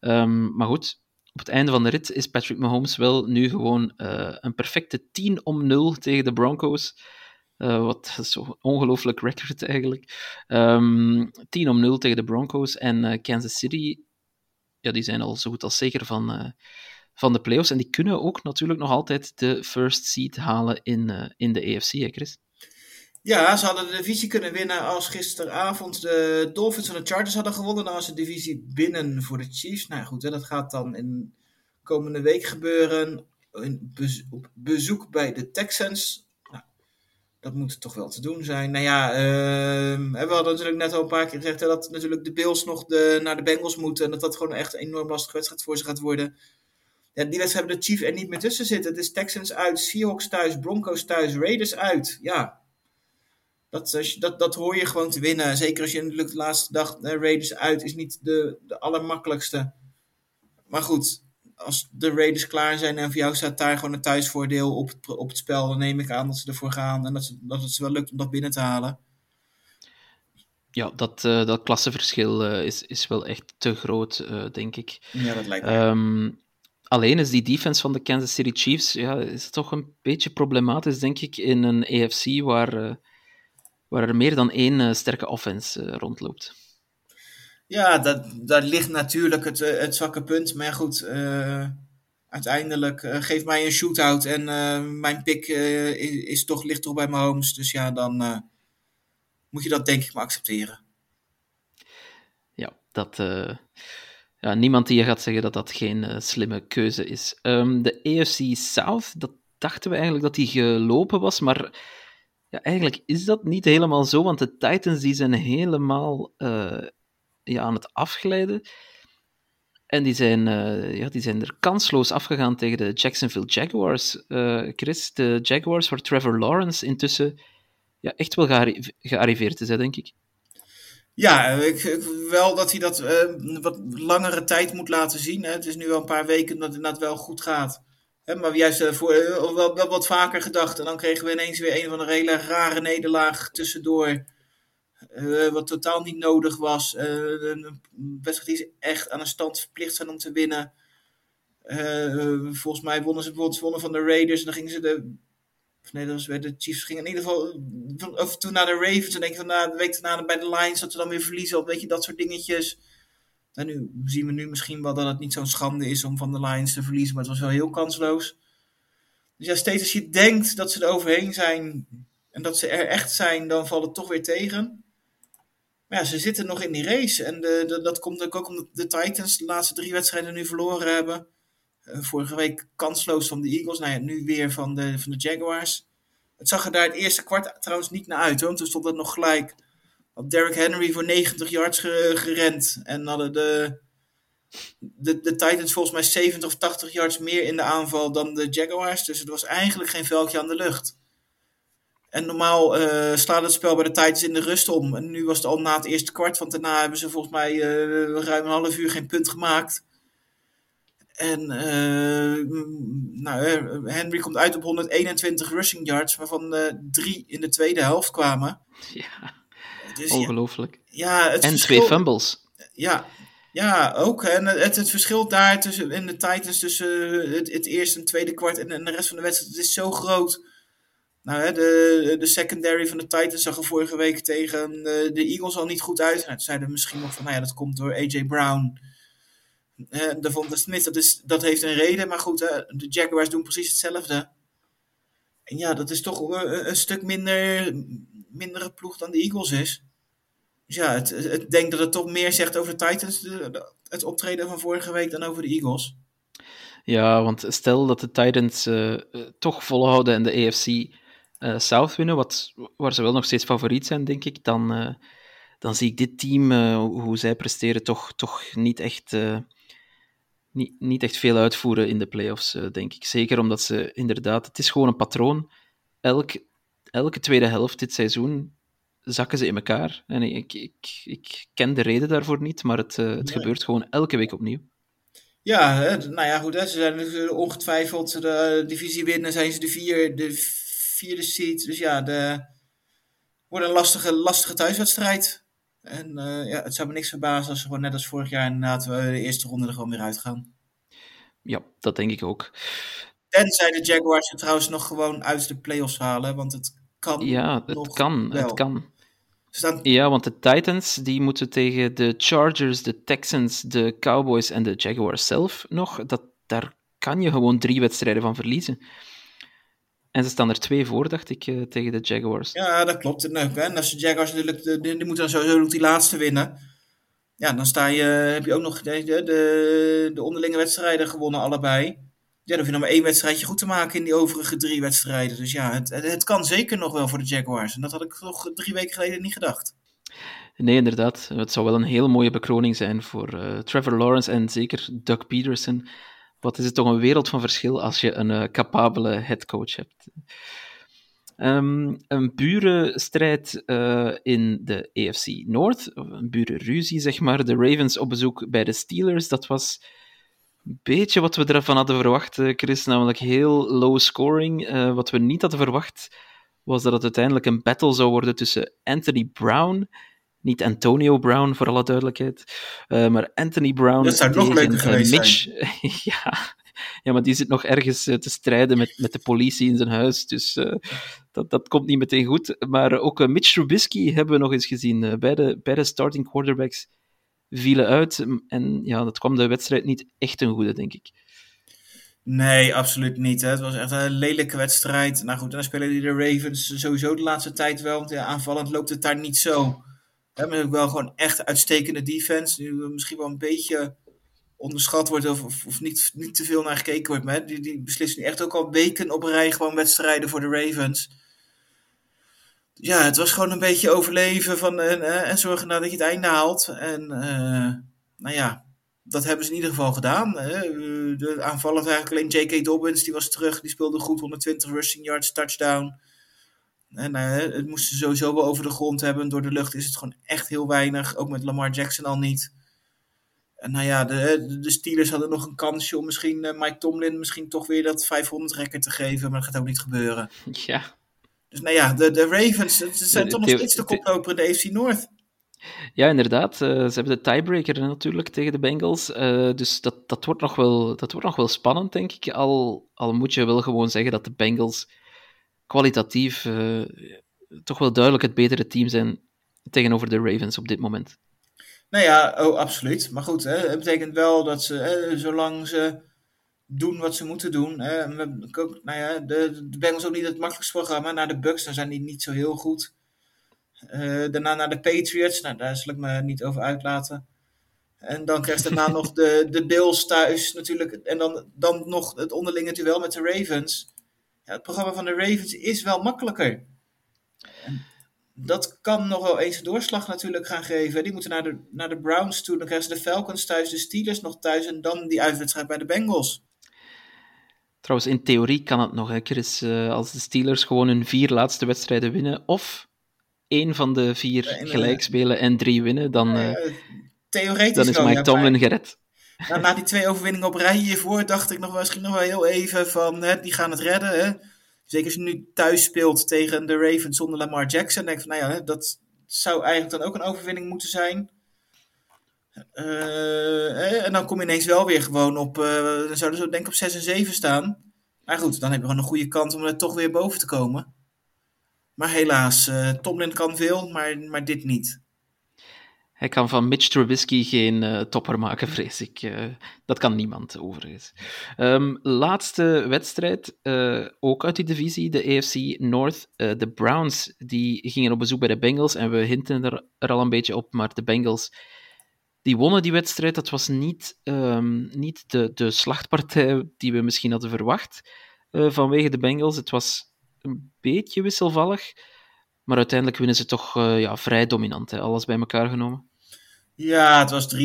Um, maar goed, op het einde van de rit is Patrick Mahomes wel nu gewoon een perfecte 10 om 0 tegen de Broncos. Wat zo'n ongelooflijk record eigenlijk. Um, ehm, 10 om 0 tegen de Broncos. En Kansas City ja, die zijn al zo goed als zeker van, uh, van de playoffs. En die kunnen ook natuurlijk nog altijd de first seed halen in, uh, in de AFC, hè Chris? Ja, ze hadden de divisie kunnen winnen als gisteravond de Dolphins en de Chargers hadden gewonnen. Dan was de divisie binnen voor de Chiefs. Nou goed, hè, dat gaat dan in komende week gebeuren. Op bezoek bij de Texans dat moet toch wel te doen zijn. Nou ja, uh, we hadden natuurlijk net al een paar keer gezegd dat natuurlijk de Bills nog de, naar de Bengals moeten. En dat dat gewoon echt een enorm lastige wedstrijd voor ze gaat worden. Die wedstrijd hebben de Chiefs er niet meer tussen zitten. Het is Texans uit, Seahawks thuis, Broncos thuis, Raiders uit. Ja, dat, dat, dat hoor je gewoon te winnen. Zeker als je natuurlijk de laatste dag uh, Raiders uit is niet de, de allermakkelijkste. Maar goed, als de Raiders klaar zijn en voor jou staat daar gewoon een thuisvoordeel op het, op het spel, dan neem ik aan dat ze ervoor gaan en dat, ze, dat het ze wel lukt om dat binnen te halen. Ja, dat, uh, dat klassenverschil uh, is, is wel echt te groot, uh, denk ik. Ja, dat lijkt me. Um, alleen is die defense van de Kansas City Chiefs ja, is toch een beetje problematisch, denk ik, in een AFC waar, waar er meer dan één sterke offense rondloopt. Ja, dat, dat ligt natuurlijk het, eh, het zwakke punt. Maar goed, uh, uiteindelijk uh, geef mij een shootout en mijn pick is, is, toch, ligt toch bij mijn homes. Dus ja, dan moet je dat denk ik maar accepteren. Ja, dat, ja, niemand die gaat zeggen dat dat geen slimme keuze is. Um, de AFC South, dat dachten we eigenlijk dat die gelopen was, maar ja, eigenlijk is dat niet helemaal zo, want de Titans die zijn helemaal ja, aan het afglijden. En die zijn, uh, ja, die zijn er kansloos afgegaan tegen de Jacksonville Jaguars. Uh, Chris, de Jaguars, waar Trevor Lawrence intussen ja, echt wel gearriveerd is, hè, denk ik. Ja, ik, wel dat hij dat uh, wat langere tijd moet laten zien. Hè. Het is nu al een paar weken dat het wel goed gaat. Hè, maar juist voor, wel, wel wat vaker gedacht. En dan kregen we ineens weer een van de hele rare nederlaag tussendoor Uh, wat totaal niet nodig was. Uh, een wedstrijd die ze echt aan een stand verplicht zijn om te winnen. Uh, volgens mij wonnen ze bijvoorbeeld wonnen van de Raiders. En dan gingen ze de. Nee, dat was de Chiefs. Gingen in ieder geval. Of toen naar de Ravens. En denk ik van na de week daarna bij de Lions. Dat ze dan weer verliezen. Of weet je, dat soort dingetjes. En nu zien we nu misschien wel dat het niet zo'n schande is om van de Lions te verliezen. Maar het was wel heel kansloos. Dus ja, steeds als je denkt dat ze er overheen zijn. En dat ze er echt zijn, dan valt het toch weer tegen. Maar ja, ze zitten nog in die race. En de, dat komt ook omdat de Titans de laatste drie wedstrijden nu verloren hebben. Uh, vorige week kansloos van de Eagles. Nou ja, nu weer van de, van de Jaguars. Het zag er daar het eerste kwart trouwens niet naar uit. Hoor. Toen stond het nog gelijk. Had Derrick Henry voor 90 yards gerend. En hadden de, de, de Titans volgens mij 70 of 80 yards meer in de aanval dan de Jaguars. Dus het was eigenlijk geen veldje aan de lucht. En normaal uh, slaat het spel bij de Titans in de rust om. En nu was het al na het eerste kwart, want daarna hebben ze volgens mij uh, ruim een half uur geen punt gemaakt. En uh, nou, Henry komt uit op 121 rushing yards, waarvan drie in de tweede helft kwamen. Ja, dus, ongelooflijk. Ja, en verschil, twee fumbles. Ja, ja, ook. En het, het verschil daar tussen, in de Titans tussen het, het eerste en tweede kwart en, en de rest van de wedstrijd is zo groot. Nou, de, de secondary van de Titans zag er vorige week tegen de, de Eagles al niet goed uit. Nou, zeiden misschien nog van, nou ja, dat komt door A.J. Brown. Uh, de Von Smith, dat, is, dat heeft een reden. Maar goed, de Jaguars doen precies hetzelfde. En ja, dat is toch een, stuk minder, mindere ploeg dan de Eagles is. Dus ja, het, denk dat het toch meer zegt over de Titans, het optreden van vorige week, dan over de Eagles. Ja, want stel dat de Titans uh, toch volhouden en de AFC uh, South winnen, wat, waar ze wel nog steeds favoriet zijn, denk ik, dan, uh, dan zie ik dit team, uh, hoe zij presteren, toch, toch niet, echt, niet, niet echt veel uitvoeren in de playoffs, denk ik. Zeker omdat ze inderdaad, het is gewoon een patroon. Elk, elke tweede helft dit seizoen zakken ze in elkaar. En ik, ik, ik ken de reden daarvoor niet, maar het, het nee. gebeurt gewoon elke week opnieuw. Ja, nou ja, goed. Hè, ze zijn ongetwijfeld de divisie winnen, zijn ze de vier, de vierde seed. Dus ja, de, wordt een lastige, lastige thuiswedstrijd. En uh, ja, het zou me niks verbazen als ze gewoon net als vorig jaar inderdaad de eerste ronde er gewoon weer uitgaan. Ja, dat denk ik ook. Tenzij de Jaguars er trouwens nog gewoon uit de playoffs halen, want het kan Ja, het nog kan, wel. het kan. Staan... Ja, want de Titans die moeten tegen de Chargers, de Texans, de Cowboys en de Jaguars zelf nog. Dat, daar kan je gewoon drie wedstrijden van verliezen. En ze staan er twee voor, dacht ik, uh, tegen de Jaguars. Ja, dat klopt. En, uh, en als de Jaguars natuurlijk, die, die moeten dan sowieso die laatste winnen. Ja, dan sta je, heb je ook nog de, de, de onderlinge wedstrijden gewonnen, allebei. Ja, dan hoef je nog maar één wedstrijdje goed te maken in die overige drie wedstrijden. Dus ja, het, het, het kan zeker nog wel voor de Jaguars. En dat had ik nog drie weken geleden niet gedacht. Nee, inderdaad. Het zou wel een heel mooie bekroning zijn voor uh, Trevor Lawrence en zeker Doug Peterson. Wat is het toch een wereld van verschil als je een uh, capabele headcoach hebt. Um, een burenstrijd uh, in de AFC North, een burenruzie zeg maar. De Ravens op bezoek bij de Steelers, dat was een beetje wat we ervan hadden verwacht, Chris. Namelijk heel low scoring. Wat we niet hadden verwacht was dat het uiteindelijk een battle zou worden tussen Anthony Brown niet Antonio Brown, voor alle duidelijkheid. Uh, maar Anthony Brown. Dat zou nog leuker geweest Mitch. ja, ja, maar die zit nog ergens uh, te strijden met, met de politie in zijn huis. Dus uh, dat, dat komt niet meteen goed. Maar ook Mitch Trubisky hebben we nog eens gezien. beide, beide starting quarterbacks vielen uit. En ja, dat kwam de wedstrijd niet echt ten goede, denk ik. Nee, absoluut niet. Hè. Het was echt een lelijke wedstrijd. Nou goed, dan spelen die de Ravens sowieso de laatste tijd wel. Ja, aanvallend loopt het daar niet zo. Hebben wel gewoon echt uitstekende defense. Die misschien wel een beetje onderschat wordt of, of, niet, niet te veel naar gekeken wordt. Maar die, die beslissen nu echt ook al weken op rij gewoon wedstrijden voor de Ravens. Ja, het was gewoon een beetje overleven van, en, en zorgen nou dat je het einde haalt. En uh, nou ja, dat hebben ze in ieder geval gedaan. Hè. De aanvallend eigenlijk alleen J.K. Dobbins, die was terug. Die speelde goed, 120 rushing yards, touchdown. Uh, het moesten ze sowieso wel over de grond hebben. Door de lucht is het gewoon echt heel weinig. Ook met Lamar Jackson al niet. En nou ja, de, de Steelers hadden nog een kansje om misschien uh, Mike Tomlin misschien toch weer dat 500 record te geven. Maar dat gaat ook niet gebeuren. Ja. Dus nou ja, de, de Ravens ze zijn toch nog steeds de de- koploper in de AFC North. Ja, inderdaad. eh, ze hebben de tiebreaker natuurlijk tegen de Bengals. eh, dus dat, dat, wordt nog wel, dat wordt nog wel spannend, denk ik. Al, al moet je wel gewoon zeggen dat de Bengals kwalitatief eh, toch wel duidelijk het betere team zijn tegenover de Ravens op dit moment. Nou ja, oh, absoluut. Maar goed, hè, het betekent wel dat ze, hè, zolang ze doen wat ze moeten doen. Hè, ook, nou ja, de, de Bengals ook niet het makkelijkste programma. Naar de Bucks, dan zijn die niet zo heel goed. Eh, daarna naar de Patriots, nou, daar zal ik me niet over uitlaten. En dan krijgt daarna nog de, de Bills thuis natuurlijk. En dan, dan nog het onderlinge duel met de Ravens. Ja, het programma van de Ravens is wel makkelijker. En dat kan nog wel eens een doorslag natuurlijk gaan geven. Die moeten naar de, naar de Browns toe. Dan krijgen ze de Falcons thuis, de Steelers nog thuis. En dan die uitwedstrijd bij de Bengals. Trouwens, in theorie kan het nog, hè, Chris. eh, als de Steelers gewoon hun vier laatste wedstrijden winnen, of één van de vier gelijk spelen en drie winnen, dan, Eh, theoretisch dan is Mike Tomlin gered. Nou, na die twee overwinningen op rij hiervoor dacht ik nog wel, misschien nog wel heel even van, hè, die gaan het redden. Hè. Zeker als je nu thuis speelt tegen de Ravens zonder Lamar Jackson. denk ik van, nou ja, dat zou eigenlijk dan ook een overwinning moeten zijn. Eh, en dan kom je ineens wel weer gewoon op, eh, dan zouden ze denk ik op 6 en 7 staan. Maar goed, dan heb je gewoon een goede kans om er toch weer boven te komen. Maar helaas, eh, Tomlin kan veel, maar, maar dit niet. Hij kan van Mitch Trubisky geen eh, topper maken, vrees ik. Eh, dat kan niemand, overigens. Ehm, laatste wedstrijd, eh, ook uit die divisie, de AFC North. De Browns die gingen op bezoek bij de Bengals en we hinten er, al een beetje op, maar de Bengals die wonnen die wedstrijd. Dat was niet, ehm, niet de, de slachtpartij die we misschien hadden verwacht vanwege de Bengals. Het was een beetje wisselvallig, maar uiteindelijk winnen ze toch ja, vrij dominant, hè, alles bij elkaar genomen. Ja, het was 23-10.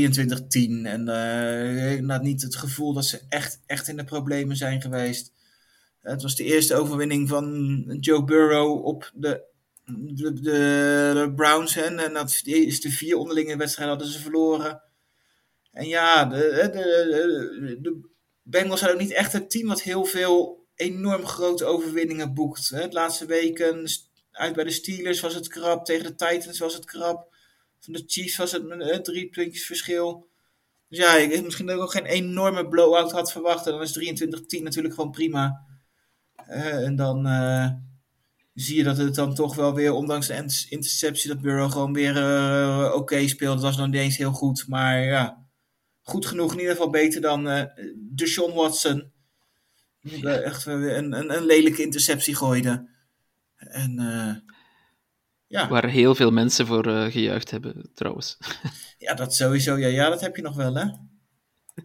En had niet het gevoel dat ze echt, echt in de problemen zijn geweest. Het was de eerste overwinning van Joe Burrow op de, de, de, Browns. En dat is de eerste vier onderlinge wedstrijden hadden ze verloren. En ja, de, de, de, Bengals zijn ook niet echt het team wat heel veel enorm grote overwinningen boekt. De laatste weken uit bij de Steelers was het krap. Tegen de Titans was het krap. Van de Chiefs was het met eh, drie puntjes verschil. Dus ja, ik misschien dat ik ook geen enorme blowout had verwacht. En dan is 23-10 natuurlijk gewoon prima. Eh, en dan eh, zie je dat het dan toch wel weer, ondanks de inter- interceptie, dat Burrow gewoon weer oké speelde. Het was nog niet eens heel goed, maar ja, goed genoeg. In ieder geval beter dan Deshaun Watson. Die echt weer een, een, een lelijke interceptie gooide. En ja. Waar heel veel mensen voor eh, gejuicht hebben, trouwens. Ja, dat sowieso. Ja, ja, dat heb je nog wel, hè?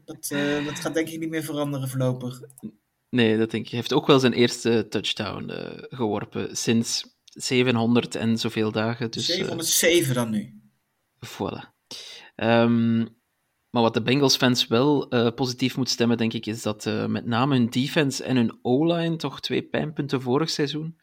Dat, eh, dat gaat denk ik niet meer veranderen voorlopig. Nee, dat denk ik. Hij heeft ook wel zijn eerste touchdown eh, geworpen sinds 700 en zoveel dagen. Dus, eh, 707 dan nu. Voilà. Ehm, maar wat de Bengals-fans wel positief moet stemmen, denk ik, is dat met name hun defense en hun O-line, toch twee pijnpunten vorig seizoen,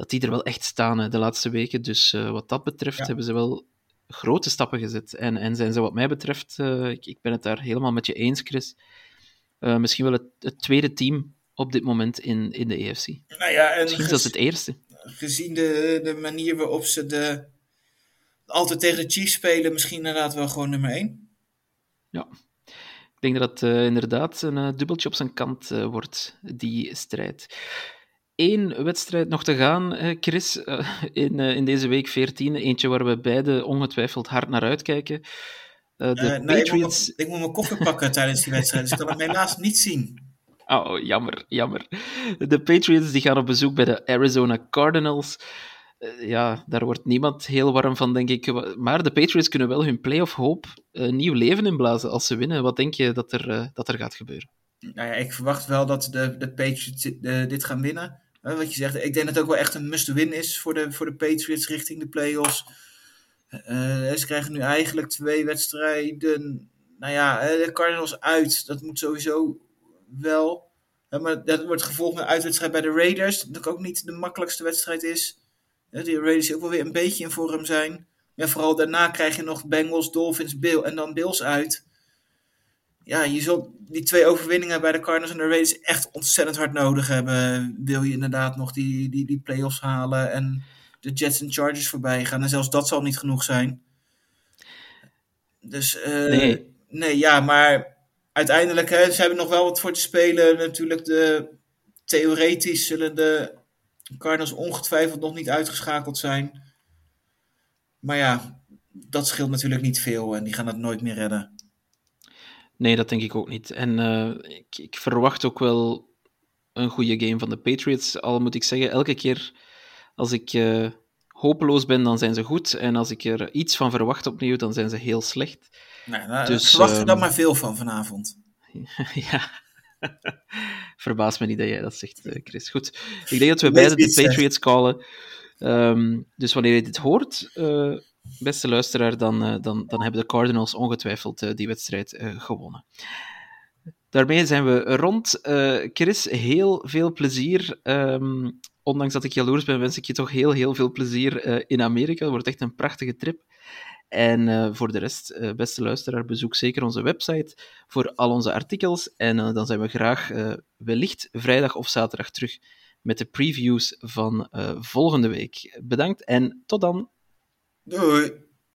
dat die er wel echt staan hè, de laatste weken. Dus eh, wat dat betreft Ja. hebben ze wel grote stappen gezet. En, en zijn ze wat mij betreft, eh, ik, ik ben het daar helemaal met je eens, Chris, eh, misschien wel het, het tweede team op dit moment in, in de EFC. Nou ja, en Misschien zelfs het eerste. gezien de, de manier waarop ze de, altijd tegen de Chiefs spelen, misschien inderdaad wel gewoon nummer 1. Ja. Ik denk dat het inderdaad een dubbeltje op zijn kant wordt, die strijd. Eén wedstrijd nog te gaan, Chris, eh, in, eh, in deze week 14. Eentje waar we beide ongetwijfeld hard naar uitkijken. Eh, de ik, moet Patriots. ik moet mijn koffer pakken tijdens die wedstrijd, dus ik kan hem helaas niet zien. Oh, jammer, jammer. De Patriots die gaan op bezoek bij de Arizona Cardinals. Ja, daar wordt niemand heel warm van, denk ik. Maar de Patriots kunnen wel hun playoff hoop nieuw leven inblazen als ze winnen. Wat denk je dat er, dat er gaat gebeuren? Nou ja, ik verwacht wel dat de, de Patriots dit gaan winnen. Wat je zegt, ik denk dat het ook wel echt een must-win is voor de, voor de Patriots richting de playoffs. Eh, ze krijgen nu eigenlijk twee wedstrijden. Nou ja, eh, de Cardinals uit, dat moet sowieso wel. Maar dat wordt gevolgd met een uitwedstrijd bij de Raiders. Dat ook niet de makkelijkste wedstrijd is. Die Raiders ook wel weer een beetje in vorm zijn. Ja, vooral daarna krijg je nog Bengals, Dolphins, Bill en dan Bills uit. Ja, je zult die twee overwinningen bij de Cardinals en de Raiders echt ontzettend hard nodig hebben. Wil je inderdaad nog die, die, die playoffs halen en de Jets en Chargers voorbij gaan. En zelfs dat zal niet genoeg zijn. Dus uh, nee. nee, ja, maar uiteindelijk, hè, ze hebben nog wel wat voor te spelen. Natuurlijk, de, theoretisch zullen de Cardinals ongetwijfeld nog niet uitgeschakeld zijn. Maar ja, dat scheelt natuurlijk niet veel en die gaan het nooit meer redden. Nee, dat denk ik ook niet. En uh, ik, ik, verwacht ook wel een goede game van de Patriots. Al moet ik zeggen, elke keer als ik uh, hopeloos ben, dan zijn ze goed. En als ik er iets van verwacht opnieuw, dan zijn ze heel slecht. Nou, nou dus, verwacht er um, dan maar veel van vanavond. ja. Verbaas me niet dat jij dat zegt, eh, Chris. Goed. Ik denk dat we beide de Patriots callen. Um, dus wanneer je dit hoort, uh, beste luisteraar, dan, uh, dan, dan hebben de Cardinals ongetwijfeld uh, die wedstrijd gewonnen. Daarmee zijn we rond. Chris, heel veel plezier. Um, ondanks dat ik jaloers ben, wens ik je toch heel, heel veel plezier in Amerika. Het wordt echt een prachtige trip. En voor de rest, beste luisteraar, bezoek zeker onze website voor al onze artikels. En dan zijn we graag wellicht vrijdag of zaterdag terug met de previews van volgende week. Bedankt en tot dan. Doei.